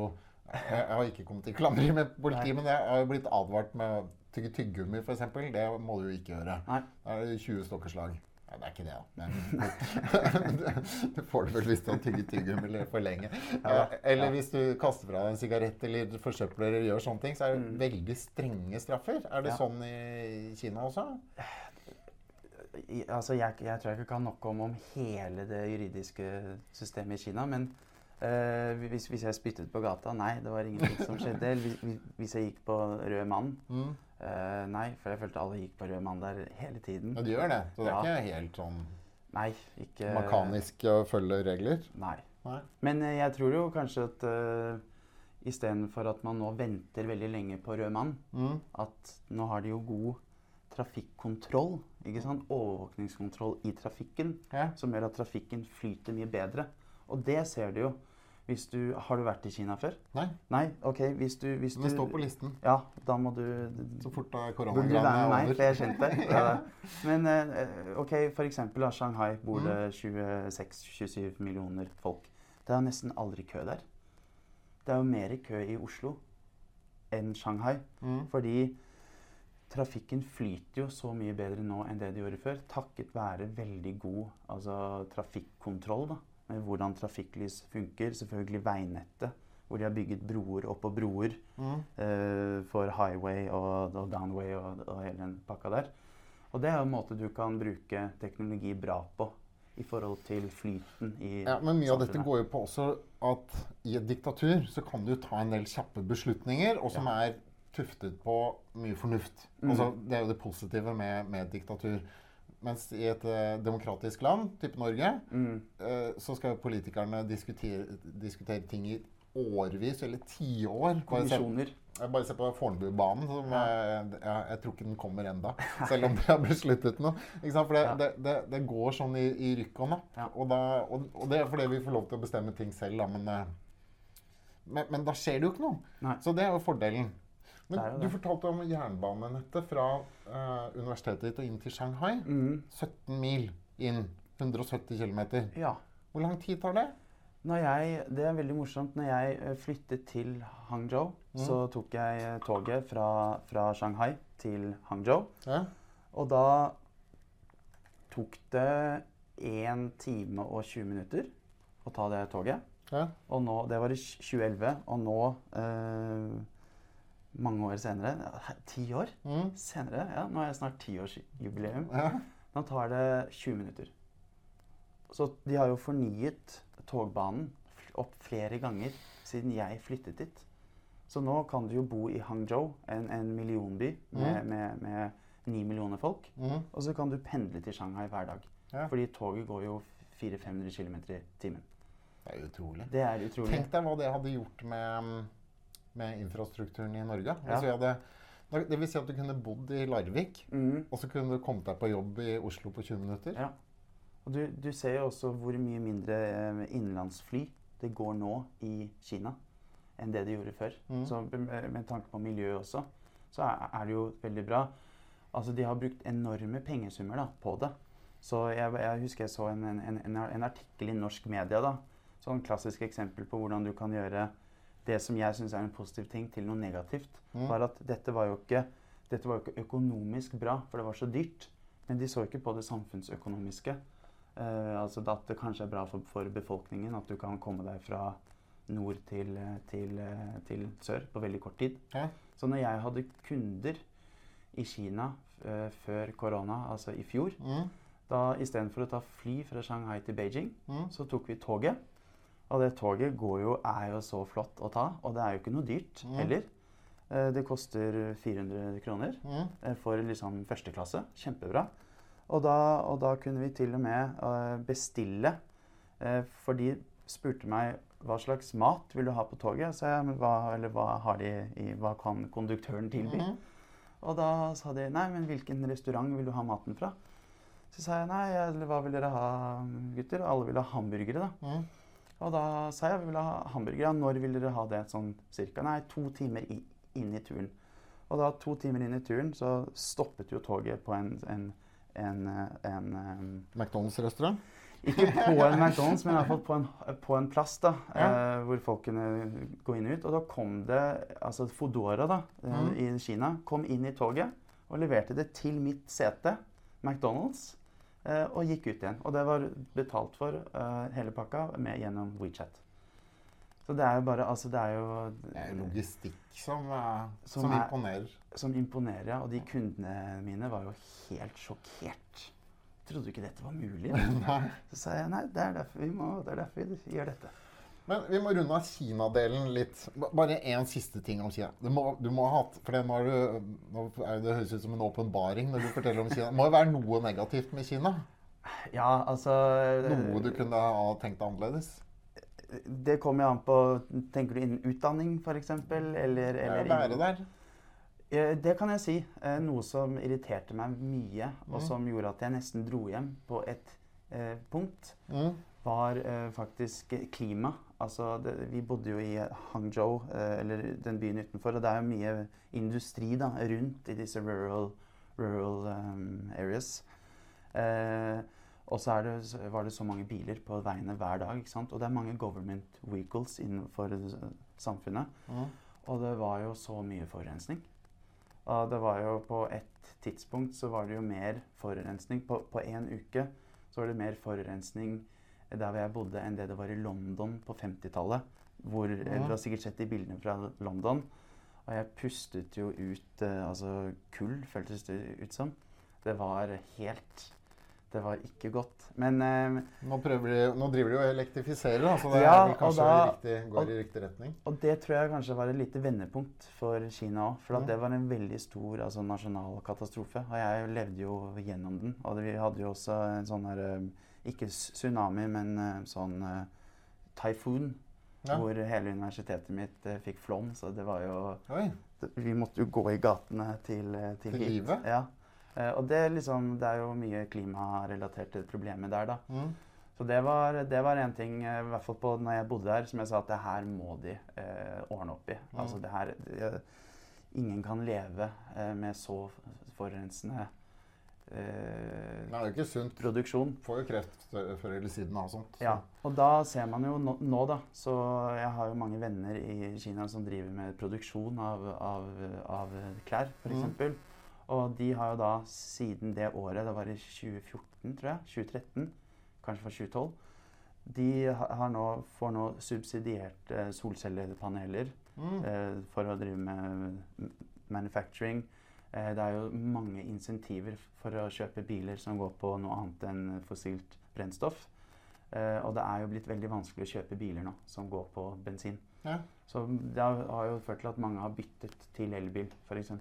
S2: Jeg, har ikke kommet i klammeri med politiet, men jeg har jo blitt advart med å tygge tyggegummi, f.eks. Det må du jo ikke gjøre.
S3: Nei.
S2: Da er det 20 stokkeslag. Nei, det er ikke det, da. Men du får det vel hvis du har tygget tyggegummi eller for lenge.
S3: Ja,
S2: Eh, Eller
S3: ja.
S2: hvis du kaster fra deg en sigarett eller forsøpler eller gjør sånne ting, så er det
S3: Mm.
S2: veldig strenge straffer. Er det
S3: Ja.
S2: sånn i Kina også?
S3: I- Altså, jeg, jeg tror jeg ikke kan nok om, om hele det juridiske systemet i Kina. Men eh, hvis, hvis jeg spyttet på gata Nei, det var ingenting som skjedde. Eller hvis- hvis, jeg gikk på rød mann
S2: Mm.
S3: uh, Nei, for jeg følte alle gikk på rød mann der hele tiden.
S2: Ja, de gjør det. Så det er
S3: Ja.
S2: ikke helt sånn
S3: Nei, ikke
S2: mekanisk å følge regler?
S3: Nei.
S2: Nei.
S3: Men uh, jeg tror jo kanskje at uh, istedenfor at man nå venter veldig lenge på rød mann,
S2: Mm.
S3: at nå har de jo god trafikkontroll. ikke sant? Overvåkningskontroll i trafikken,
S2: Ja.
S3: som gjør at trafikken flyter mye bedre. Og det ser du jo. Du, har du vært i Kina før?
S2: Nei,
S3: Nei? Ok, hvis du, hvis
S2: det står på listen.
S3: Ja, da må du
S2: Så fort da
S3: Burde du
S2: koronagreiene
S3: være med
S2: er
S3: meg,
S2: over.
S3: for jeg skjønte det. Ja. Men eh, ok, for eksempel da, Shanghai bor det 26-27 millioner folk. Det er nesten aldri kø der. Det er jo mer kø i Oslo enn Shanghai.
S2: Mm.
S3: Fordi trafikken flyter jo så mye bedre nå enn det de gjorde før. Takket være veldig god altså, trafikkontroll da, med hvordan trafikklys funker. Selvfølgelig veinettet, hvor de har bygget broer oppå broer
S2: Mm.
S3: eh, for highway og, og downway og, og hele den pakka der. Og det er jo en måte du kan bruke teknologi bra på i forhold til flyten i
S2: Ja, men mye av dette går jo på også at i et diktatur så kan du ta en del kjappe beslutninger, og som er tuftet på mye fornuft.
S3: Mm.
S2: Altså, det er jo det positive med, med diktatur. Mens i et eh, demokratisk land, type Norge,
S3: Mm.
S2: eh, så skal politikerne diskutere, diskutere ting i årevis, eller tiår.
S3: Kommisjoner.
S2: jeg bare se på Fornebubanen. som,
S3: Ja.
S2: jeg, ja, jeg tror ikke den kommer enda, selv om de har besluttet noe. For det,
S3: Ja.
S2: det, det, det går sånn i, i rykk og napp.
S3: Ja.
S2: Og, og, og det er fordi vi får lov til å bestemme ting selv, da, men, eh, men, men da skjer det jo ikke noe.
S3: Nei.
S2: Så det er jo fordelen. Men du fortalte om jernbanenettet fra uh, universitetet ditt og inn til Shanghai.
S3: Mm.
S2: 17 mil inn. 170 km.
S3: Ja.
S2: Hvor lang tid tar det?
S3: Jeg, det er veldig morsomt. Når jeg eh, flyttet til Hangzhou, så tok jeg eh, toget fra, fra Shanghai til Hangzhou.
S2: Ja.
S3: Og da tok det 1 time og 20 minutter å ta det toget.
S2: Ja.
S3: Og nå, det var i 2011, og nå, eh, mange år senere, ti år
S2: Mm.
S3: senere, ja, nå er jeg snart tiårsjubileum,
S2: Ja.
S3: nå tar det 20 minutter. Så de har jo fornyet togbanen opp flere ganger siden jeg flyttet dit. Så nå kan du jo bo i Hangzhou, en, en millionby med, med, med 9 millioner folk.
S2: Mm.
S3: Og så kan du pendle til Shanghai hver dag.
S2: Ja.
S3: Fordi toget går jo 400-500 km i timen.
S2: Det er utrolig.
S3: Det er utrolig.
S2: Tenk deg hva det hadde gjort med, mm, med infrastrukturen i Norge. Vi hadde, det vil si at du kunne bodd i Larvik,
S3: mm.
S2: og så kunne du kommet deg på jobb i Oslo på 20 minutter.
S3: Ja. Og du, du ser jo også hvor mye mindre eh, innenlandsfly det går nå i Kina enn det det gjorde før.
S2: Mm.
S3: Så med, tanke på miljøet også, så er det jo veldig bra. Altså, de har brukt enorme pengesummer da, på det. Så jeg, jeg husker jeg så en, en, en, en artikkel i norsk media. da, Sånn klassisk eksempel på hvordan du kan gjøre det som jeg syns er en positiv ting, til noe negativt.
S2: Mm.
S3: Var at dette var, jo ikke, dette var jo ikke økonomisk bra, for det var så dyrt. Men de så ikke på det samfunnsøkonomiske. Eh, altså at det kanskje er bra for, for befolkningen at du kan komme deg fra nord til, til, til sør på veldig kort tid.
S2: Ja.
S3: Så når jeg hadde kunder i Kina eh, før korona, altså i fjor,
S2: Mm.
S3: da istedenfor å ta fly fra Shanghai til Beijing,
S2: Mm.
S3: så tok vi toget. Og det toget går jo, er jo så flott å ta, og det er jo ikke noe dyrt
S2: Mm.
S3: heller. Eh, Det koster 400 kroner
S2: Mm.
S3: eh, for liksom første klasse. Kjempebra. Og da, og da kunne vi til og med eh, bestille. for de spurte meg hva slags mat vil du ha på toget. Så jeg, hva, eller hva, har de i, hva kan konduktøren tilby?
S2: Mm.
S3: Og da sa de nei, men hvilken restaurant vil du ha maten fra? Så sa jeg nei, eller hva vil dere ha, gutter? Alle vil ha hamburgere, da.
S2: Mhm.
S3: Og da sa jeg vi vil ha hamburgere. Når vil dere ha det sånn cirka? Nei, to timer inn i turen. Og da to timer inn i turen så stoppet jo toget på en, en, en, en,
S2: McDonald's-restaurant?
S3: Ikke på en McDonald's, men i hvert fall på en, på en plass da,
S2: Ja.
S3: eh, hvor folk kunne gå inn og ut. Og da kom det altså Fodora da, eh,
S2: Mhm.
S3: i Kina kom inn i toget og leverte det til mitt sete, McDonald's, og gikk ut igjen. Og det var betalt for eh, hele pakka med gjennom WeChat. Så det er jo bare Altså, det er jo
S2: Det er logistikk som, eh,
S3: Som
S2: som,
S3: er-
S2: imponerer.
S3: som imponerer. ja. Og de kundene mine var jo helt sjokkert. Trodde ikke dette var mulig. Så sa jeg nei, det er derfor vi, må, det er derfor vi gjør dette.
S2: Men vi må runde av Kina-delen litt. Bare én siste ting om Kina. Du må, du må ha hatt, for det, nå er du, nå er det, høres ut som en åpenbaring når du forteller om Kina. Det må jo være noe negativt med Kina?
S3: Ja, altså
S2: Noe du kunne ha tenkt annerledes?
S3: Det kommer jo an på Tenker du innen utdanning, f.eks.? Eller, eller
S2: Være
S3: bare
S2: der?
S3: Det kan jeg si. Eh, Noe som irriterte meg mye,
S2: Mm.
S3: og som gjorde at jeg nesten dro hjem på et eh, punkt,
S2: Mm.
S3: var eh, faktisk klima. Altså, det, vi bodde jo i Hangzhou, eh, eller den byen utenfor, og det er jo mye industri da, rundt i disse rural, rural um, areas. Eh, og så er det, var det så mange biler på veiene hver dag, ikke sant? og det er mange government vehicles innenfor eh, samfunnet.
S2: Mm.
S3: Og det var jo så mye forurensning. Og det var jo på et tidspunkt så var det jo mer forurensning. På, en uke så var det mer forurensning der hvor jeg bodde enn det det var i London på 50-tallet. Hvor
S2: Ja.
S3: Du har sikkert sett de bildene fra London. Og jeg pustet jo ut eh, altså kull, føltes det ut som. Det var helt Det var ikke godt. Men eh,
S2: Nå, de, nå driver de jo og elektrifiserer, da, så det
S3: Ja,
S2: kanskje
S3: da-
S2: riktig, går
S3: og-
S2: i riktig retning.
S3: Og det tror jeg kanskje var et lite vendepunkt for Kina òg. For at
S2: Ja.
S3: det var en veldig stor altså, nasjonal katastrofe. Og jeg levde jo gjennom den. Og det, vi hadde jo også en sånn her eh, Ikke tsunami, men eh, sånn uh, typhoon.
S2: Ja.
S3: Hvor hele universitetet mitt eh, fikk flom. Så det var jo
S2: Oi.
S3: Vi måtte jo gå i gatene til, eh, til,
S2: Til livet?
S3: Ja. Eh, og det, liksom, det er jo mye klimarelaterte problemer der, da.
S2: Mm.
S3: Så det var, det var en ting, eh, i hvert fall på når jeg bodde her, som jeg sa at det her må de eh, ordne opp i.
S2: Mm.
S3: Altså det her det, Ingen kan leve eh, med så forurensende eh,
S2: Det er jo ikke sunt.
S3: produksjon.
S2: Får jo kreft før eller siden av sånt. så-
S3: Ja, og da ser man jo nå, nå, da Så jeg har jo mange venner i Kina som driver med produksjon av, av, av klær, f.eks.
S2: Mm.
S3: Og de har jo da siden det året, det var i 2014, tror jeg, 2013, kanskje fra 2012 De har nå, får nå subsidierte solcellepaneler
S2: Mm.
S3: eh, for å drive med manufacturing. Eh, det er jo mange insentiver for å kjøpe biler som går på noe annet enn fossilt brennstoff. Eh, og det er jo blitt veldig vanskelig å kjøpe biler nå som går på bensin.
S2: Ja.
S3: Så det har, har jo ført til at mange har byttet til elbil, f.eks.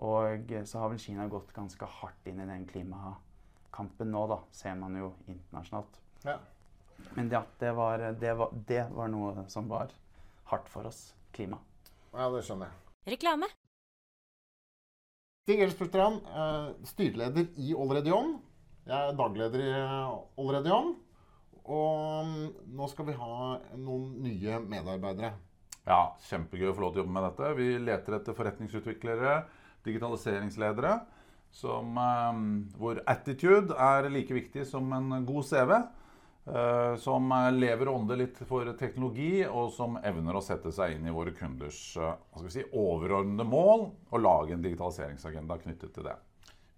S3: Og eh, så har vel Kina gått ganske hardt inn i den klimakampen nå, da, ser man jo internasjonalt.
S2: Ja.
S3: Men ja, det var, det var, det var noe som var hardt for oss. Klima.
S2: ja, det skjønner jeg.
S1: Reklame.
S2: Stig Elsbuststrand, eh, styreleder i Allerede On. Jeg er dagleder i Allerede On. Og mm, nå skal vi ha noen nye medarbeidere.
S4: Ja, kjempegøy å få lov til å jobbe med dette. Vi leter etter forretningsutviklere, digitaliseringsledere, som, eh, hvor attitude er like viktig som en god CV. Eh, som lever og ånder litt for teknologi, og som evner å sette seg inn i våre kunders eh, si, overordnede mål, og lage en digitaliseringsagenda knyttet til det.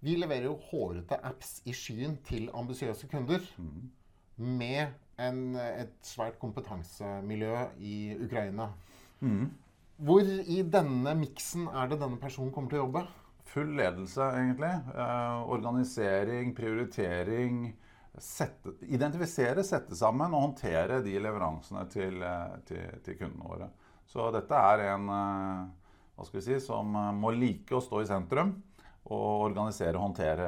S2: Vi leverer jo hårete apps i skyen til ambisiøse kunder. Med en, et svært kompetansemiljø i Ukraina. Hvor i denne miksen er det denne personen kommer til å jobbe?
S4: Full ledelse, egentlig. Eh, organisering, prioritering. Sette, identifisere, sette sammen og håndtere de leveransene til, eh, til, til kundene våre. Så dette er en eh, hva skal vi si, som eh, må like å stå i sentrum. og organisere og håndtere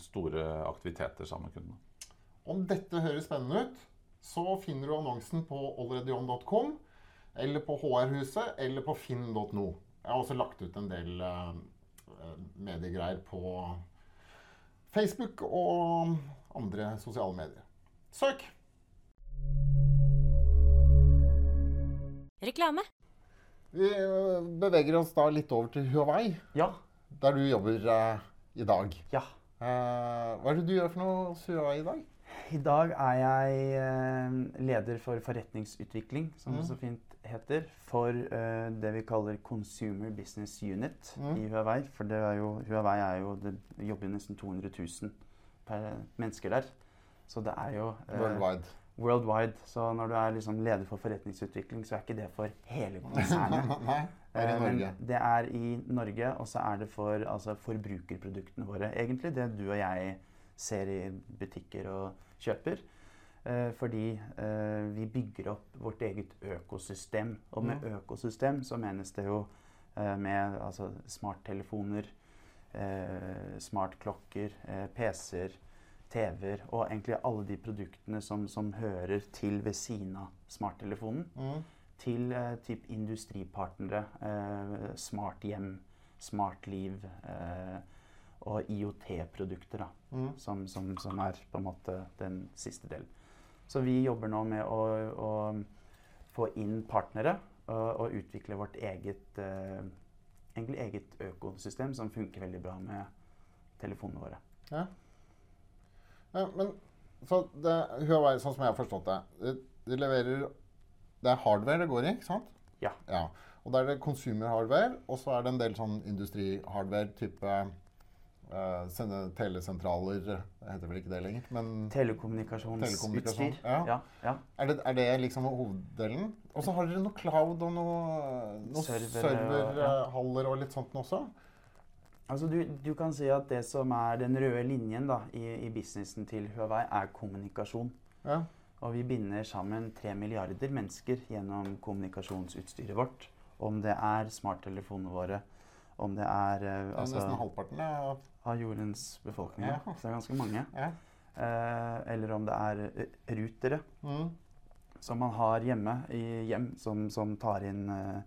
S4: store aktiviteter sammen med kundene.
S2: Om dette høres spennende ut, så finner du annonsen på allreadyon.com, eller på HR-huset, eller på finn.no. Jeg har også lagt ut en del mediegreier på Facebook og andre sosiale medier. Søk!
S1: Reklame.
S2: Vi uh, beveger oss da litt over til Huawei,
S3: Ja.
S2: der du jobber eh, i dag.
S3: Ja.
S2: Eh, hva er det du gjør for noe hos Huawei i dag?
S3: I dag er jeg eh, leder for forretningsutvikling, som det så fint heter, for eh, det vi kaller Consumer Business Unit
S2: Mm.
S3: i Huawei. For det er jo, Huawei er jo, det jobber jo nesten 200 000 per mennesker der. Så det er jo eh,
S2: Worldwide.
S3: worldwide. Så når du er liksom leder for forretningsutvikling, så er ikke det for hele konsernet.
S2: Nei, det er i
S3: Eh, men
S2: Norge.
S3: Det er i Norge, og så er det for altså, forbrukerproduktene våre. Egentlig det du og jeg ser i butikker og kjøper. Eh, fordi eh, vi bygger opp vårt eget økosystem. Og med økosystem så menes det jo eh, med altså, smarttelefoner, eh, smartklokker, eh, PC-er, TV-er og egentlig alle de produktene som, som hører til ved siden av smarttelefonen
S2: Mm.
S3: til eh, typ industripartnere, eh, smart hjem, smart liv eh, og IOT-produkter, da,
S2: Mm.
S3: som, som, som er på en måte den siste delen. Så vi jobber nå med å, å få inn partnere og, og utvikle vårt eget, eh, egentlig eget økosystem som funker veldig bra med telefonene våre.
S2: Ja. Ja, men så det, Huawei, sånn som jeg har forstått det, det, det leverer Det er hardware det går i, ikke sant?
S3: Ja.
S2: ja. Og da er det consumer hardware, og så er det en del sånn industri-hardware, type eh, sende telesentraler Det heter vel ikke det lenger, men
S3: Telekommunikasjonsutstyr.
S2: Telekommunikasjon, ja.
S3: ja, ja.
S2: er det, er det liksom hoveddelen? Og så har dere noe cloud og noe, noe
S3: Servere,
S2: serverhaller
S3: ja.
S2: og litt sånt også?
S3: Altså du, du kan si at det som er den røde linjen da, i, i businessen til Huawei, er kommunikasjon.
S2: Ja.
S3: Og vi binder sammen tre milliarder mennesker gjennom kommunikasjonsutstyret vårt. Om det er smarttelefonene våre, om det er eh,
S2: Det er
S3: altså,
S2: nesten halvparten av
S3: av jordens befolkning,
S2: Ja.
S3: så det er ganske mange.
S2: ja.
S3: Eh, eller om det er eh, rutere
S2: Mm.
S3: som man har hjemme i hjem, som, som tar inn eh,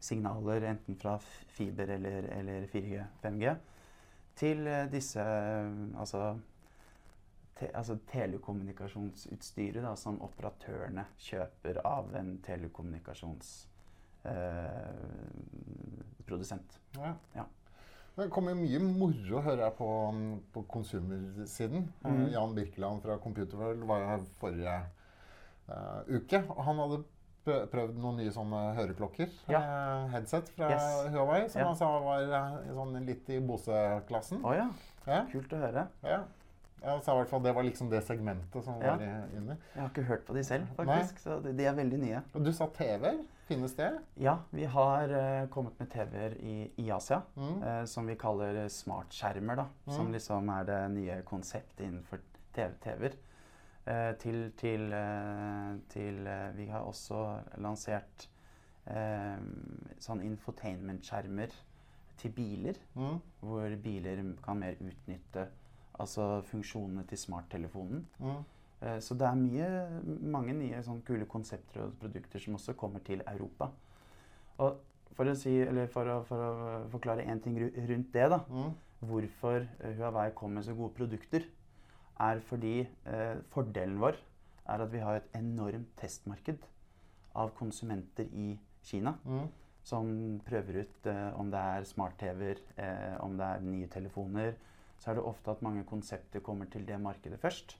S3: signaler enten fra fiber eller, eller 4G, 5G, til eh, disse eh, altså, te, altså telekommunikasjonsutstyret da, som operatørene kjøper av en telekommunikasjonsprodusent.
S2: Ja. Det kommer mye moro, hører jeg, på, på konsumersiden.
S3: Mm.
S2: Jan Birkeland fra Computerworld var jo her forrige uh, uke. og Han hadde prøvd noen nye sånne høreklokker.
S3: Ja.
S2: eh, headset fra
S3: Yes.
S2: Huawei, som
S3: Ja.
S2: han sa var eh, sånn litt i Bose-klassen.
S3: Oh, ja,
S2: Ja,
S3: kult å høre.
S2: ja. Jeg sa i hvert fall det var liksom det segmentet som var inni.
S3: Jeg har ikke hørt på de selv,
S2: Nei.
S3: faktisk, så de, de er veldig nye.
S2: Og du sa TV-er. Finnes det?
S3: Ja, vi har uh, kommet med TV-er i, i Asia.
S2: Mm.
S3: uh, som vi kaller smartskjermer, da. Som
S2: Mm.
S3: liksom er det nye konseptet innenfor TV TV-er. Eh, til til, eh, til eh, Vi har også lansert eh, sånn infotainment-skjermer til biler.
S2: Mm.
S3: Hvor biler kan mer utnytte altså funksjonene til smarttelefonen.
S2: Mm.
S3: Eh, Så det er mye, mange nye sånn kule konsepter og produkter som også kommer til Europa. Og for å, si, eller for å, for å forklare én ting rundt det, da.
S2: Mm.
S3: Hvorfor eh, Huawei kommer med så gode produkter, er fordi eh, fordelen vår er at vi har et enormt testmarked av konsumenter i Kina.
S2: Mm.
S3: Som prøver ut eh, om det er smart-TV-er, eh, om det er nye telefoner. Så er det ofte at mange konsepter kommer til det markedet først.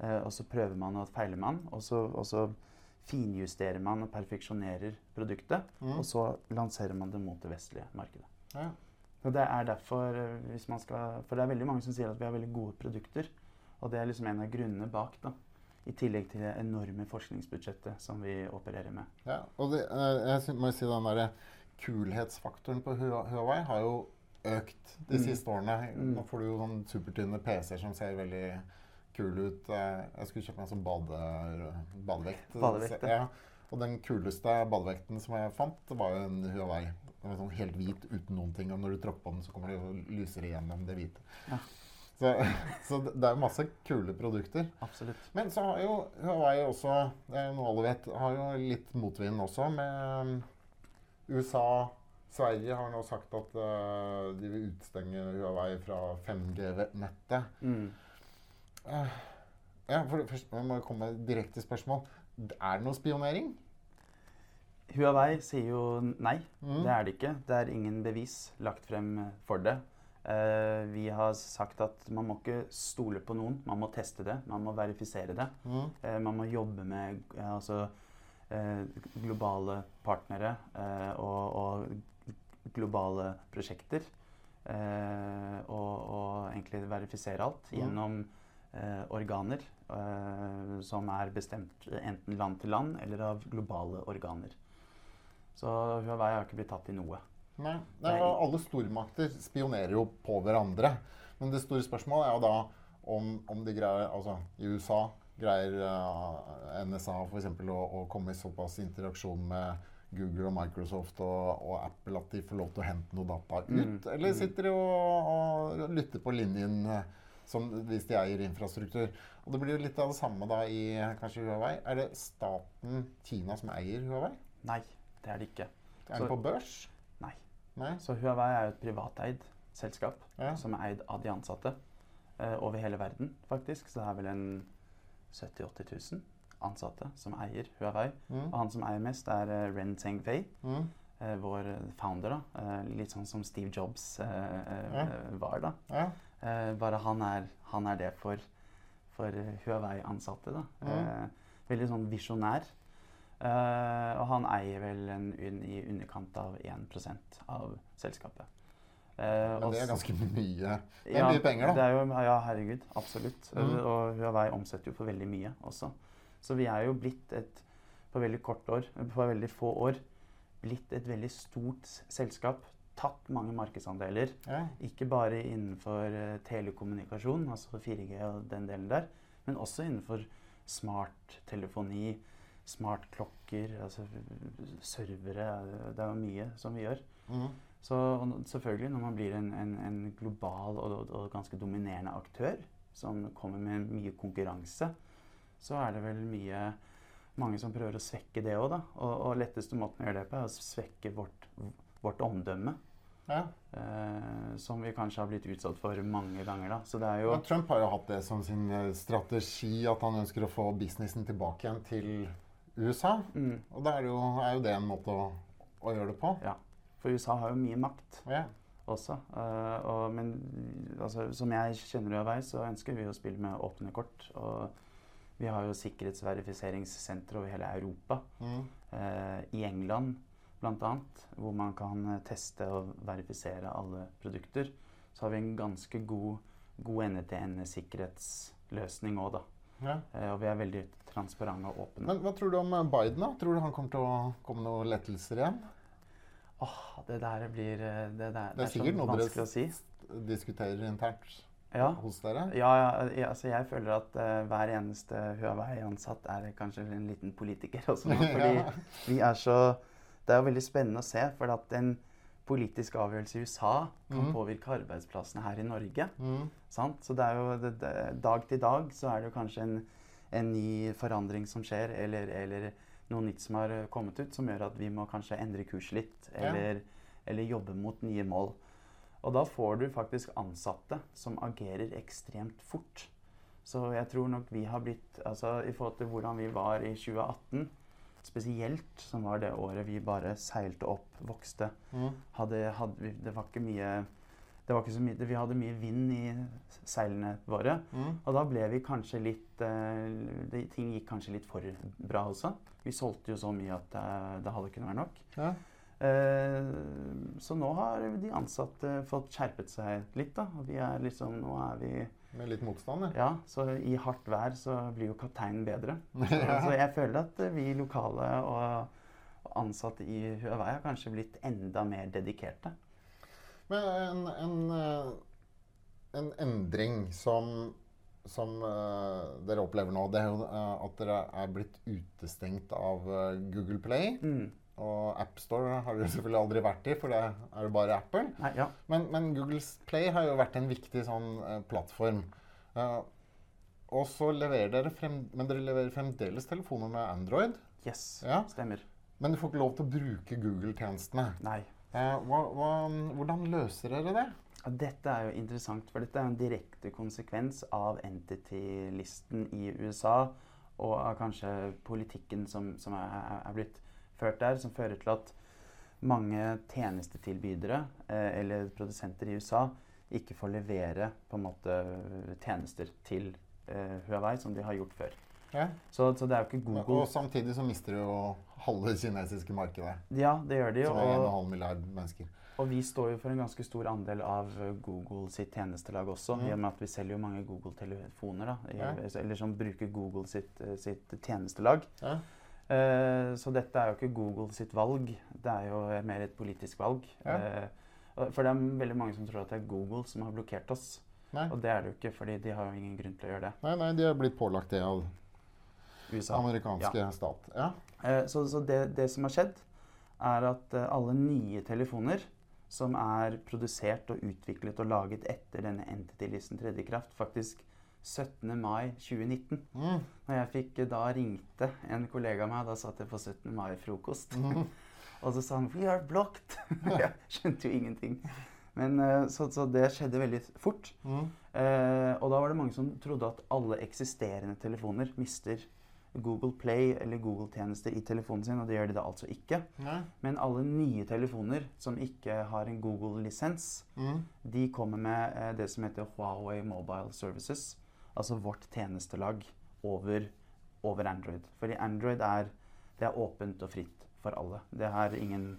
S3: Eh, og så prøver man og feiler man, og så, og så finjusterer man og perfeksjonerer produktet.
S2: Mm.
S3: Og så lanserer man det mot det vestlige markedet.
S2: Ja.
S3: Og det er derfor, eh, hvis man skal, For det er veldig mange som sier at vi har veldig gode produkter. Og det er liksom en av grunnene bak. da. I tillegg til det enorme forskningsbudsjettet som vi opererer med.
S2: Ja, og det, eh, jeg må jo si den der kulhetsfaktoren på Huawei har jo økt de
S3: Mm.
S2: siste årene.
S3: Mm.
S2: Nå får du jo sånn supertynne PC-er som ser veldig kule ut. Eh, Jeg skulle kjøpe meg sånn bade, badevekt.
S3: Badevekt, ja.
S2: Og den kuleste badevekten som jeg fant, det var jo en Huawei den var sånn helt hvit uten noen ting. Og når du tråkker på den, så kommer det lysere lyser igjennom det hvite.
S3: Ja.
S2: Så, så det er masse kule produkter.
S3: Absolutt.
S2: Men så har jo Huawei også, det er noe alle vet, har jo litt motvind også med um, USA. Sverige har nå sagt at uh, de vil utstenge Huawei fra 5G-nettet.
S3: Mm.
S2: Ja, for det første, jeg må komme med direkte spørsmål. Er det noe spionering?
S3: Huawei sier jo nei.
S2: Mm.
S3: Det er det ikke. Det er ingen bevis lagt frem for det. Uh, vi har sagt at man må ikke stole på noen. Man må teste det. Man må verifisere det.
S2: Mm.
S3: Uh, man må jobbe med eh, altså, uh, globale partnere og, og globale prosjekter. Og, og egentlig verifisere alt
S2: Mm.
S3: gjennom organer eh, som er bestemt enten land til land eller av globale organer. Så Huawei har ikke blitt tatt i noe.
S2: Nei. Nei, alle stormakter spionerer jo på hverandre. Men det store spørsmålet er jo da om, om de greier Altså, i USA greier uh, NSA f.eks. Å, å komme i såpass interaksjon med Google og Microsoft og, og Apple at de får lov til å hente noe data ut?
S3: Mm,
S2: Eller
S3: mm.
S2: sitter de og, og lytter på linjen eh, som hvis de eier infrastruktur? Og det blir jo litt av det samme da i kanskje Huawei. Er det staten Kina som eier Huawei?
S3: Nei, det er det ikke.
S2: Er
S3: Så-
S2: den på børs?
S3: Nei.
S2: Nei?
S3: Så Huawei er jo et privateid selskap
S2: Ja.
S3: som er eid av de ansatte uh, over hele verden, faktisk. Så det er vel en 70 000-80 000 ansatte som eier Huawei.
S2: Mm.
S3: Og han som eier mest, er uh, Ren Zhengfei,
S2: Mm.
S3: eh, vår founder. da. Litt sånn som Steve Jobs
S2: Ja.
S3: var, da.
S2: Ja.
S3: Eh, bare han er, han er det for, for Huawei-ansatte. da.
S2: Mm.
S3: Eh, veldig sånn visjonær. Eh, og han eier vel en, un, i underkant av 1 av selskapet. Eh,
S2: Men det er ganske mye. Det er
S3: ja,
S2: mye penger,
S3: Det
S2: da.
S3: er jo, ja, herregud. Absolutt.
S2: Mm.
S3: Og Huawei omsetter jo for veldig mye også. Så vi er jo blitt et på veldig kort år, på veldig få år, blitt et veldig stort selskap. Tatt mange markedsandeler.
S2: Ja.
S3: Ikke bare innenfor eh, telekommunikasjon, altså 4G og den delen der, men også innenfor smarttelefoni, smartklokker, altså servere. Det er jo mye som vi gjør.
S2: Mm.
S3: Så selvfølgelig, når man blir en, en, en global og, og, og ganske dominerende aktør, som kommer med mye konkurranse, så er det vel mye mange som prøver å svekke det òg, da. Og, og letteste måten å gjøre det på, er å svekke vårt, vårt omdømme.
S2: Ja.
S3: Eh, som vi kanskje har blitt utsatt for mange ganger, da. Så det er jo
S2: Og Trump har jo hatt det som sin eh, strategi, at han ønsker å få businessen tilbake igjen til USA.
S3: mm,
S2: Og da er, det er jo det en måte å, å gjøre det på.
S3: Ja. For USA har jo mye makt.
S2: Ja.
S3: også. Uh, og, men altså, som jeg kjenner Huawei, så ønsker vi å spille med åpne kort. Og vi har jo sikkerhetsverifiseringssentre over hele Europa.
S2: Mm.
S3: eh, I England bl.a., hvor man kan eh, teste og verifisere alle produkter. Så har vi en ganske god, god NE-til-NE-sikkerhetsløsning òg, da.
S2: Ja.
S3: Eh, og vi er veldig transparente og åpne.
S2: Men hva tror du om eh, Biden? da? Tror du han kommer til å komme noen lettelser igjen?
S3: Åh, det der blir Det, der,
S2: Det er
S3: så
S2: sikkert noe
S3: vanskelig å si.
S2: dere diskuterer internt
S3: Ja.
S2: hos dere.
S3: Ja, ja, altså jeg føler at uh, hver eneste Huawei-ansatt er kanskje en liten politiker også nå. Fordi vi er så Det er jo veldig spennende å se, for at en politisk avgjørelse i USA kan
S2: mm.
S3: påvirke arbeidsplassene her i Norge.
S2: Mm.
S3: Sant? Så det er jo det, det, dag til dag så er det jo kanskje en, en ny forandring som skjer, eller, eller noe nytt som har eh, kommet ut, som gjør at vi må kanskje endre kurs litt,
S2: Ja.
S3: eller, eller jobbe mot nye mål. Og da får du faktisk ansatte som agerer ekstremt fort. Så jeg tror nok vi har blitt Altså i forhold til hvordan vi var i 2018, spesielt, som var det året vi bare seilte opp, vokste
S2: Mm.
S3: hadde, hadde Det var ikke mye det var ikke så mye, Vi hadde mye vind i seilene våre.
S2: Mm.
S3: Og da ble vi kanskje litt eh, det, Ting gikk kanskje litt for bra også. Vi solgte jo så mye at det, det hadde kunnet være nok.
S2: Ja.
S3: Eh, så nå har de ansatte fått skjerpet seg litt, da. Vi er liksom Nå er vi
S2: Med litt motstand, ja.
S3: Ja, så i hardt vær så blir jo kapteinen bedre. Så, så jeg føler at vi lokale og, ansatte i Huawei har kanskje blitt enda mer dedikerte.
S2: Men en, en, eh, en endring som, som eh, dere opplever nå, det er jo eh, at dere er blitt utestengt av Google Play
S3: Mm.
S2: Og AppStore har du selvfølgelig aldri vært i, for det er jo bare Apple.
S3: Nei, ja.
S2: Men, men Googles Play har jo vært en viktig sånn uh, plattform. Uh, og så leverer dere frem, Men dere leverer fremdeles telefoner med Android.
S3: Yes.
S2: Ja.
S3: Stemmer.
S2: Men du får ikke lov til å bruke Google-tjenestene.
S3: Nei.
S2: Uh, hva, hva, hvordan løser dere det?
S3: Dette er jo interessant, for dette er en direkte konsekvens av entity-listen i USA og av kanskje politikken som, som er, er blitt ført der, som fører til at mange tjenestetilbydere eh, eller produsenter i USA ikke får levere på en måte tjenester til eh, Huawei som de har gjort før.
S2: Ja.
S3: Så, så det er jo ikke Google
S2: Og samtidig så mister du jo halve det kinesiske markedet.
S3: Ja, det gjør de.
S2: Som er
S3: Og,
S2: 1,5 milliard mennesker.
S3: Og vi står jo for en ganske stor andel av Google sitt tjenestelag også, i og med at vi selger jo mange Google-telefoner, da, i,
S2: Ja.
S3: eller som bruker Google sitt, eh, sitt tjenestelag.
S2: Ja.
S3: Eh, så dette er jo ikke Google sitt valg, det er jo mer et politisk valg.
S2: Ja.
S3: Eh, for det er veldig mange som tror at det er Google som har blokkert oss,
S2: Nei.
S3: og det er det jo ikke, fordi de har jo ingen grunn til å gjøre det.
S2: nei, nei, de har blitt pålagt det av
S3: USA.
S2: amerikanske stat. Ja.
S3: Eh, Så, så det, det som har skjedd, er at alle nye telefoner som er produsert og utviklet og laget etter denne entity-listen tredje kraft, faktisk 17. mai 2019.
S2: Mm.
S3: Når jeg fikk eh, da ringte en kollega av meg, da satt jeg på 17. mai-frokost. og så sa han 'We are blocked'. jeg skjønte jo ingenting. Men eh, så, så det skjedde veldig fort.
S2: Mm.
S3: Eh, og da var det mange som trodde at alle eksisterende telefoner mister Google Play eller Google-tjenester i telefonen sin, og det gjør de da altså ikke.
S2: Nei.
S3: Men alle nye telefoner som ikke har en Google-lisens,
S2: Mm.
S3: de kommer med eh, det som heter Huawei Mobile Services, altså vårt tjenestelag over, over Android. Fordi Android er, det er åpent og fritt for alle. Det er ingen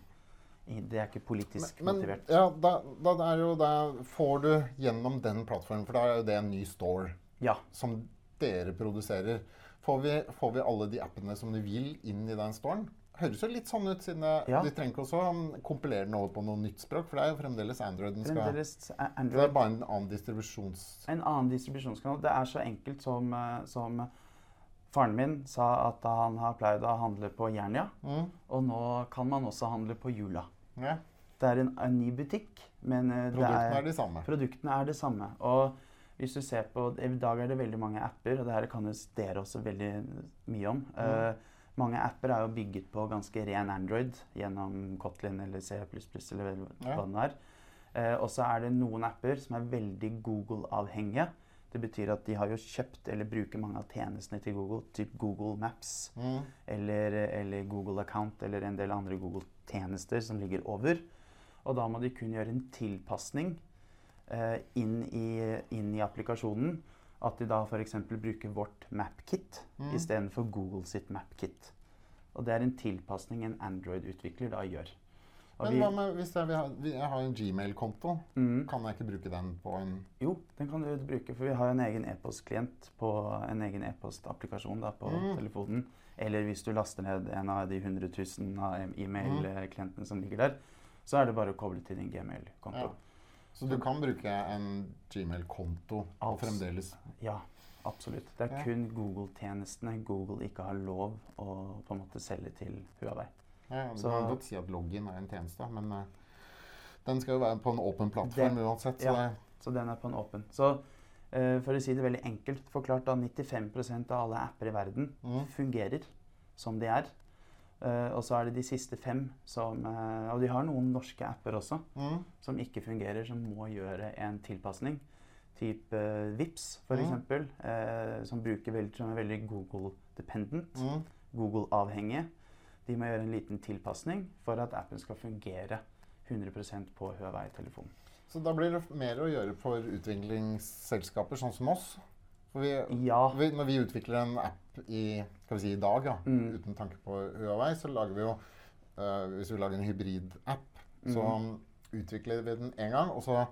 S3: det er ikke politisk
S2: Men
S3: motivert.
S2: ja, da, da er jo da får du gjennom den plattformen, for da er jo det en ny store
S3: Ja.
S2: som dere produserer. Får vi, får vi alle de appene som du vil, inn i den storen? Høres jo litt sånn ut, siden
S3: Ja.
S2: de trenger ikke også um, kompilere den over på noe nytt språk, for det er jo fremdeles Android den skal
S3: Fremdeles er
S2: Det er bare en annen distribusjons...
S3: En annen distribusjonskanal. Det er så enkelt som, eh, som faren min sa at han har pleid å handle på Jernia,
S2: Mm.
S3: og nå kan man også handle på Jula.
S2: Ja.
S3: Det er en, en ny butikk, men eh,
S2: Produktene
S3: er,
S2: er de samme.
S3: produktene er det samme. Og hvis du ser på, I dag er det veldig mange apper, og det her kan jo dere også veldig mye om. Eh, mange apper er jo bygget på ganske ren Android gjennom Kotlin eller C++ eller hva det er. Eh, og så er det noen apper som er veldig Google-avhengige. Det betyr at de har jo kjøpt eller bruker mange av tjenestene til Google, typ Google Maps
S2: Mm.
S3: eller, eller Google Account eller en del andre Google-tjenester som ligger over. Og da må de kun gjøre en tilpasning eh, inn, i, inn i applikasjonen. At de da f.eks. bruker vårt MapKit
S2: Mm.
S3: istedenfor Google sitt MapKit. Og det er en tilpasning en Android-utvikler da gjør. Og
S2: Men hva med hvis jeg, ha, jeg har en Gmail-konto?
S3: Mm.
S2: Kan jeg ikke bruke den på en
S3: Jo, den kan du bruke, for vi har en egen e-postklient på en egen e-postapplikasjon da, på
S2: Mm.
S3: telefonen. Eller hvis du laster ned en av de 100 000 e-mail-klientene som ligger der, så er det bare å koble til din gmail-konto.
S2: Ja. Så du kan bruke en Gmail-konto og fremdeles
S3: Ja. absolutt. Det er kun Google-tjenestene Google ikke har lov å på en måte selge til Huawei.
S2: ja, Du
S3: Så-
S2: kan godt si at login er en tjeneste, men eh, den skal jo være på en åpen plattform
S3: Det-
S2: uansett. Så
S3: ja. Så den er på en åpen. Så uh, for å si det veldig enkelt forklart, da 95% av alle apper i verden
S2: Mm.
S3: fungerer som de er. Eh, og så er det de siste fem som uh, Og de har noen norske apper også
S2: mm,
S3: som ikke fungerer, som må gjøre en tilpasning. Typ uh, Vips, for
S2: Mm.
S3: eh, som, veldig, som er veldig Google-dependent.
S2: mm.
S3: Google-avhengige. De må gjøre en liten tilpasning for at appen skal fungere 100% på Huawei-telefonen.
S2: Så da blir det mer å gjøre for utviklingsselskaper sånn som oss. For vi,
S3: Ja.
S2: vi, når vi utvikler en app i, si, i dag, ja,
S3: Mm.
S2: uten tanke på Huawei, så lager vi jo uh, Hvis vi lager en hybrid-app, så
S3: Mm.
S2: utvikler vi den én gang, og så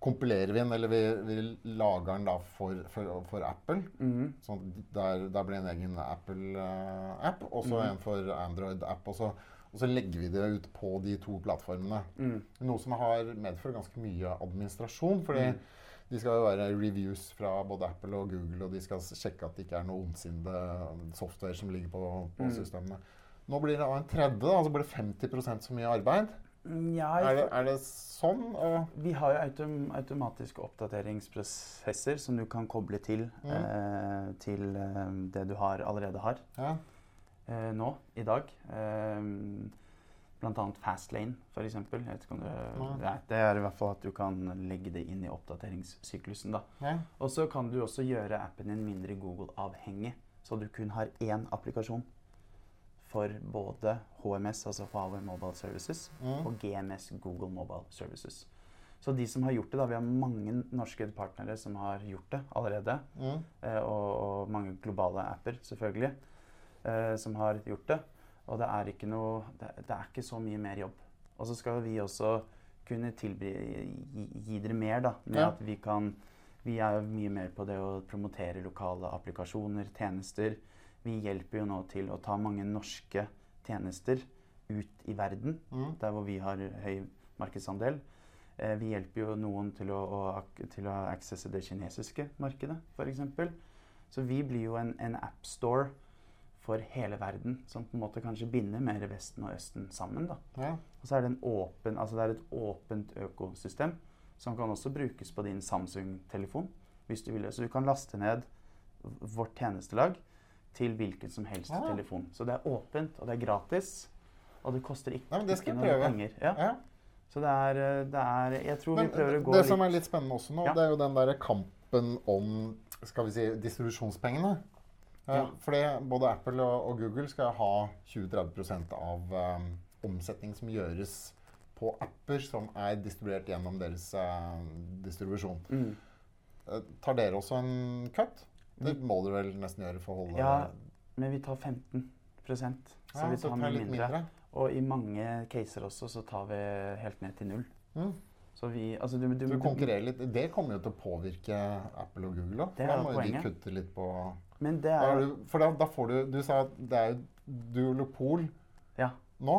S2: kompilerer vi den, eller vi, vi lager den da for, for, for Apple.
S3: Mm.
S2: Sånn der, der blir en egen Apple-app, og så
S3: Mhm.
S2: en for Android-app. Og, så- og så legger vi det ut på de to plattformene.
S3: Mm.
S2: Noe som har medført ganske mye administrasjon. fordi
S3: Mm.
S2: De skal jo være reviews fra både Apple og Google, og de skal sjekke at det ikke er noe ondsinnede software som ligger på, på
S3: Mm.
S2: systemene. Nå blir det en tredje, da, altså blir det 50 så mye arbeid.
S3: Ja,
S2: Er det, er det sånn?
S3: Vi har jo autom automatiske oppdateringsprosesser som du kan koble til,
S2: Mm.
S3: eh, til eh, det du har, allerede har
S2: ja.
S3: eh, nå i dag. Eh, annet Fastlane, f.eks.
S2: Nei,
S3: det er i hvert fall at du kan legge det inn i oppdateringssyklusen.
S2: ja.
S3: Og så kan du også gjøre appen din mindre Google-avhengig, så du kun har én applikasjon for både HMS, altså Huawei Mobile Services,
S2: Mm.
S3: og GMS, Google Mobile Services. Så de som har gjort det, da, vi har mange norske partnere som har gjort det allerede,
S2: Mm.
S3: eh, og, og mange globale apper selvfølgelig, eh, som har gjort det. Og det er ikke noe, det, det er ikke så mye mer jobb. Og så skal vi også kunne tilby, gi, gi dere mer, da, med
S2: Ja.
S3: at vi kan Vi er jo mye mer på det å promotere lokale applikasjoner, tjenester. Vi hjelper jo nå til å ta mange norske tjenester ut i verden,
S2: Mm.
S3: der hvor vi har høy markedsandel. Eh, vi hjelper jo noen til å, å, til å accesse det kinesiske markedet, f.eks. Så vi blir jo en, en appstore for hele verden, som på en måte kanskje binder mer Vesten og Østen sammen. da.
S2: ja.
S3: Og så er det, en åpen, altså det er et åpent økosystem som kan også brukes på din Samsung-telefon. hvis du vil. Så du kan laste ned vårt tjenestelag til hvilken som helst
S2: ja.
S3: telefon. Så det er åpent, og det er gratis. Og det koster ikke,
S2: men det
S3: ikke noe penger. Ja.
S2: ja.
S3: Så det er, det er Jeg tror
S2: Men
S3: vi prøver å gå
S2: det som er litt spennende også nå,
S3: Ja.
S2: det er jo den der kampen om skal vi si, distribusjonspengene. Eh,
S3: Ja.
S2: Fordi både Apple og, og Google skal ha 20-30 av um, omsetning som gjøres på apper som er distribuert gjennom deres uh, distribusjon.
S3: mm.
S2: Eh, tar dere også en cut? Det må dere vel nesten gjøre for å holde
S3: Ja, men vi tar 15% Så
S2: Ja,
S3: vi
S2: så
S3: tar
S2: tar
S3: mye mindre.
S2: mindre.
S3: Og i mange caser også så tar vi helt ned til null.
S2: Mm.
S3: Så vi Altså du, du,
S2: Du konkurrerer litt. Det kommer jo til å påvirke Apple og Google òg. Da må jo de kutte litt på
S3: Men det er
S2: For da, da får du Du sa at det er jo duolopol
S3: Ja.
S2: nå.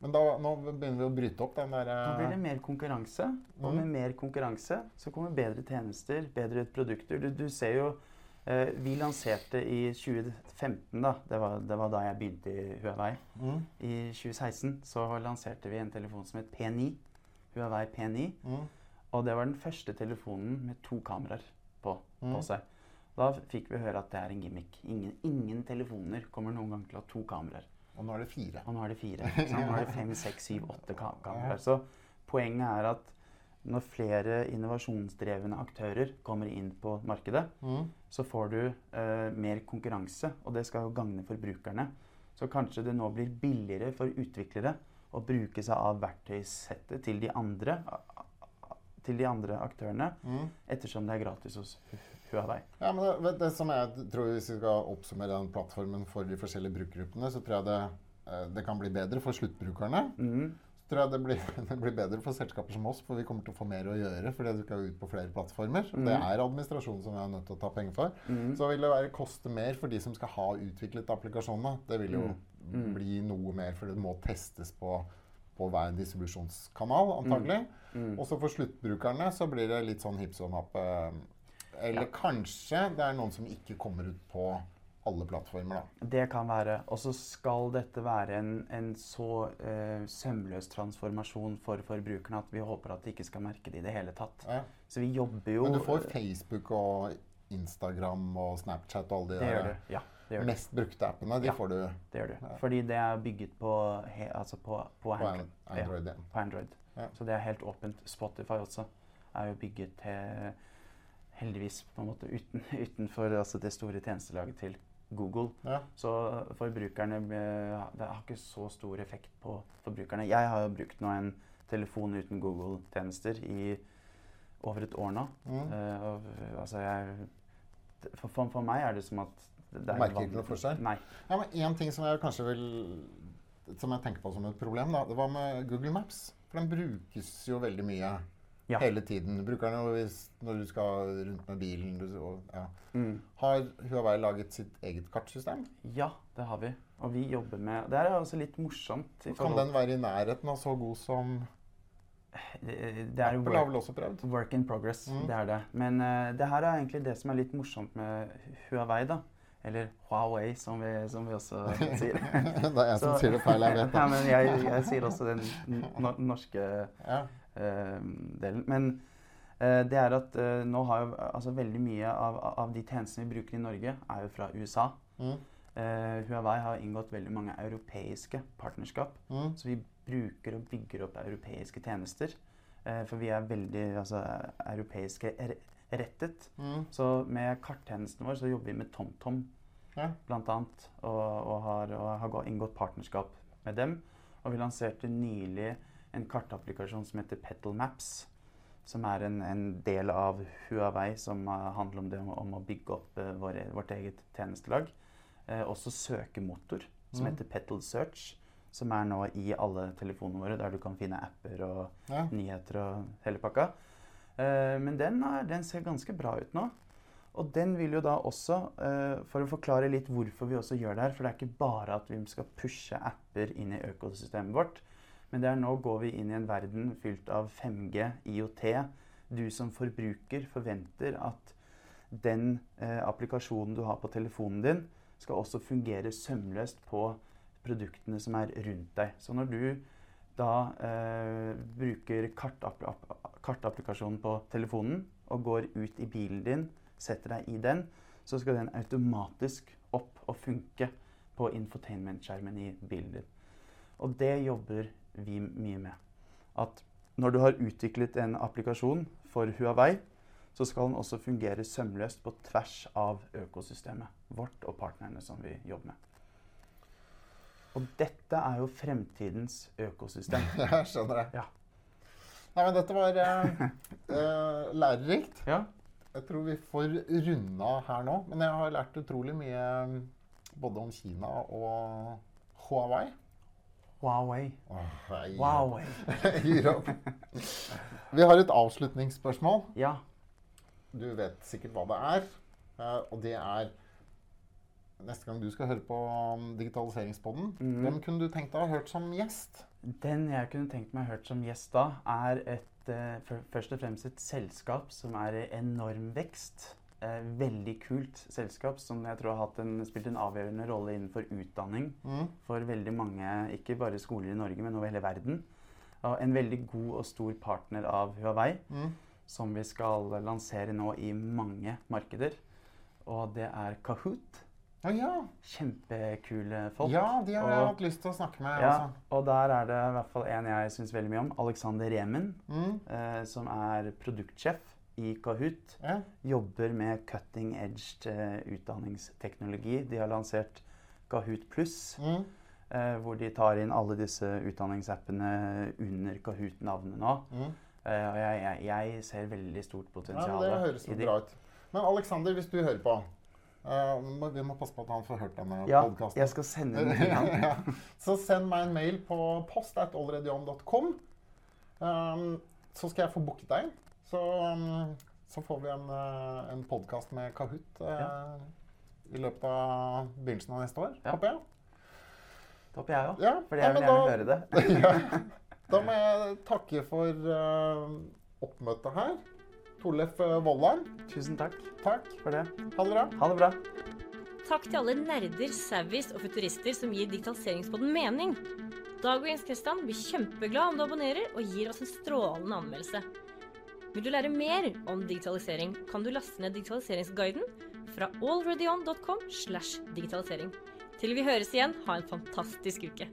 S2: Men da, nå begynner vi å bryte opp den der
S3: Nå blir det mer konkurranse, og
S2: Mm.
S3: med mer konkurranse så kommer bedre tjenester, bedre produkter. Du, du ser jo eh, Vi lanserte i 2015, da. Det var, det var da jeg begynte i Huawei.
S2: mm,
S3: I 2016 så lanserte vi en telefon som het P9. Huawei P9.
S2: mm,
S3: Og det var den første telefonen med to kameraer på, på seg. Da fikk vi høre at det er en gimmick. Ingen, ingen telefoner kommer noen gang til å ha to kameraer.
S2: Og nå er det fire.
S3: Og nå er det fire. Nå er det fem, seks, syv, åtte kam kameraer. Så poenget er at når flere innovasjonsdrevne aktører kommer inn på markedet,
S2: Mm,
S3: så får du eh, mer konkurranse, og det skal jo gagne forbrukerne. Så kanskje det nå blir billigere for utviklere å bruke seg av verktøysettet til de andre, til de andre aktørene,
S2: mm.
S3: ettersom det er gratis hos Hu- Huawei.
S2: Ja, men det, det som jeg tror Hvis vi skal oppsummere den plattformen for de forskjellige brukergruppene, så tror jeg det, eh, det kan bli bedre for sluttbrukerne.
S3: Mm.
S2: Så tror jeg det blir, det blir bedre for selskaper som oss, for vi kommer til å få mer å gjøre fordi du skal ut på flere plattformer. Det
S3: Mhm.
S2: er administrasjonen som vi er nødt til å ta penger for.
S3: Mm.
S2: Så vil det være, koste mer for de som skal ha utviklet applikasjonene. Det vil jo
S3: Mm.
S2: bli noe mer, for det må testes på, på hver distribusjonskanal, antagelig.
S3: Mm.
S2: Også for sluttbrukerne så blir det litt sånn hipp som happ. Eller
S3: Ja.
S2: kanskje det er noen som ikke kommer ut på alle plattformer, da.
S3: Det kan være. Og så skal dette være en, en så eh, sømløs transformasjon for forbrukerne at vi håper at de ikke skal merke det i det hele tatt.
S2: Ja.
S3: Så vi jobber jo
S2: Men du får Facebook og Instagram og Snapchat og alle de der
S3: du. Ja, det gjør du.
S2: mest brukte appene. De får du
S3: Det gjør du. Fordi det er bygget på, he, altså på, på,
S2: på
S3: Android.
S2: Android.
S3: Android.
S2: Ja.
S3: Så det er helt åpent. Spotify også er jo bygget til Heldigvis på en måte uten, utenfor altså det store tjenestelaget til Google.
S2: Ja.
S3: Så forbrukerne eh, Det har ikke så stor effekt på forbrukerne. Jeg har jo brukt nå en telefon uten Google-tjenester i over et år nå.
S2: Mm.
S3: Uh, altså jeg for, for, for meg er det som at det er
S2: Merker ikke noe forskjell?
S3: Nei.
S2: Ja, men En ting som jeg kanskje vil Som jeg tenker på som et problem, da, det var med Google Maps. For den brukes jo veldig mye
S3: Ja.
S2: hele tiden. Bruker den hvis, når du skal rundt med bilen. Du, og, ja.
S3: Mm.
S2: Har Huawei laget sitt eget kartsystem?
S3: Ja, det har vi. Og vi jobber med Det er også litt morsomt.
S2: Kan den være i nærheten av så god som
S3: det, det er
S2: Apple har vel også prøvd?
S3: work in progress.
S2: Mm.
S3: Det er det. Men uh, det her er egentlig det som er litt morsomt med Huawei. da. Eller Huawei, som vi, som vi også sier.
S2: det er jeg som sier det feil, jeg vet
S3: ja, men jeg, jeg sier også den norske
S2: Ja.
S3: Eh, delen. Men eh, det er at eh, nå har jo altså veldig mye av, av de tjenestene vi bruker i Norge, er jo fra USA.
S2: Mm.
S3: Huawei har inngått veldig mange europeiske partnerskap.
S2: Mm.
S3: Så vi bruker og bygger opp europeiske tjenester. For vi er veldig altså, europeiske rettet.
S2: Mm.
S3: Så med karttjenesten vår så jobber vi med TomTom
S2: Ja.
S3: blant annet. Og, og har, og har inngått partnerskap med dem. Og vi lanserte nylig en kartapplikasjon som heter Petal Maps. Som er en, en del av Huawei som eh, handler om det om, å bygge opp våre, vårt eget tjenestelag. Eh, også søkemotor som
S2: Mm.
S3: heter Petal Search. Som er nå i alle telefonene våre, der du kan finne apper og
S2: Ja.
S3: nyheter og hele pakka. Eh, men den, er, den ser ganske bra ut nå. Og den vil jo da også, eh, for å forklare litt hvorfor vi også gjør det her For det er ikke bare at vi skal pushe apper inn i økosystemet vårt. Men det er nå går vi inn i en verden fylt av 5G, IOT. Du som forbruker forventer at den eh, applikasjonen du har på telefonen din, skal også fungere sømløst på produktene som er rundt deg. Så når du da eh, bruker kartapp kartapplikasjonen på telefonen og går ut i bilen din, setter deg i den, så skal den automatisk opp og funke på infotainment-skjermen i bilen din. Og det jobber vi mye med. At når du har utviklet en applikasjon for Huawei, så skal den også fungere sømløst på tvers av økosystemet vårt og partnerne som vi jobber med. Og dette er jo fremtidens økosystem.
S2: Jeg skjønner det.
S3: Ja.
S2: Nei, men dette var eh, eh, lærerikt.
S3: Ja,
S2: Jeg tror vi får runda her nå. Men jeg har lært utrolig mye mm, både om Kina og Huawei.
S3: Huawei.
S2: Oh,
S3: Huawei.
S2: gir opp. Vi har et avslutningsspørsmål.
S3: Ja.
S2: Du vet sikkert hva det er. eh, Og det er Neste gang du skal høre på um, Digitaliseringspodden,
S3: Mhm.
S2: hvem kunne du tenkt deg å ha hørt som gjest?
S3: Den jeg kunne tenkt meg hørt som gjest da, er et, eh, først og fremst et selskap som er i enorm vekst. Eh, veldig kult selskap som jeg tror har en, spilt en avgjørende rolle innenfor utdanning
S2: Mm.
S3: for veldig mange, ikke bare skoler i Norge, men over hele verden. Og en veldig god og stor partner av Huawei,
S2: Mm.
S3: som vi skal lansere nå i mange markeder. Og det er Kahoot.
S2: Ja, ja.
S3: Kjempekule folk.
S2: ja, de har jeg hatt lyst til å snakke med.
S3: Ja,
S2: Altså.
S3: og der er det i hvert fall en jeg syns veldig mye om. Alexander Remen,
S2: Mm.
S3: eh, som er produktsjef i Kahoot.
S2: Ja.
S3: Jobber med cutting edged eh, utdanningsteknologi. De har lansert Kahoot pluss,
S2: Mm.
S3: eh, hvor de tar inn alle disse utdanningsappene under Kahoot-navnet nå.
S2: Mm.
S3: Eh, og jeg, jeg, jeg ser veldig stort potensial
S2: Ja, det høres bra ut. Men Alexander, hvis du hører på eh, må- Vi må passe på at han får hørt denne
S3: Ja,
S2: podkasten.
S3: jeg skal sende den til ham.
S2: ja. Så send meg en mail på post at allreadyon.com. Um, så skal jeg få booket deg. Så, um, så får vi en, uh, en podkast med Kahoot uh,
S3: Ja.
S2: i løpet av begynnelsen av neste år,
S3: Ja.
S2: håper jeg.
S3: Det håper jeg òg.
S2: Ja, ja,
S3: jeg vil
S2: gjerne
S3: gjerne høre det.
S2: ja. Da må jeg takke for uh, oppmøtet her. Torleif Vollan,
S3: Tusen takk
S2: takk.
S3: for det.
S2: Ha det bra.
S3: Ha det bra.
S1: Takk til alle nerder, savvies og futurister som gir digitaliseringspodden mening. Dag og Jens Kristian blir kjempeglad om du abonnerer og gir oss en strålende anmeldelse. Vil du lære mer om digitalisering, kan du laste ned digitaliseringsguiden fra allreadyon.com slash digitalisering. Til vi høres igjen, ha en fantastisk uke.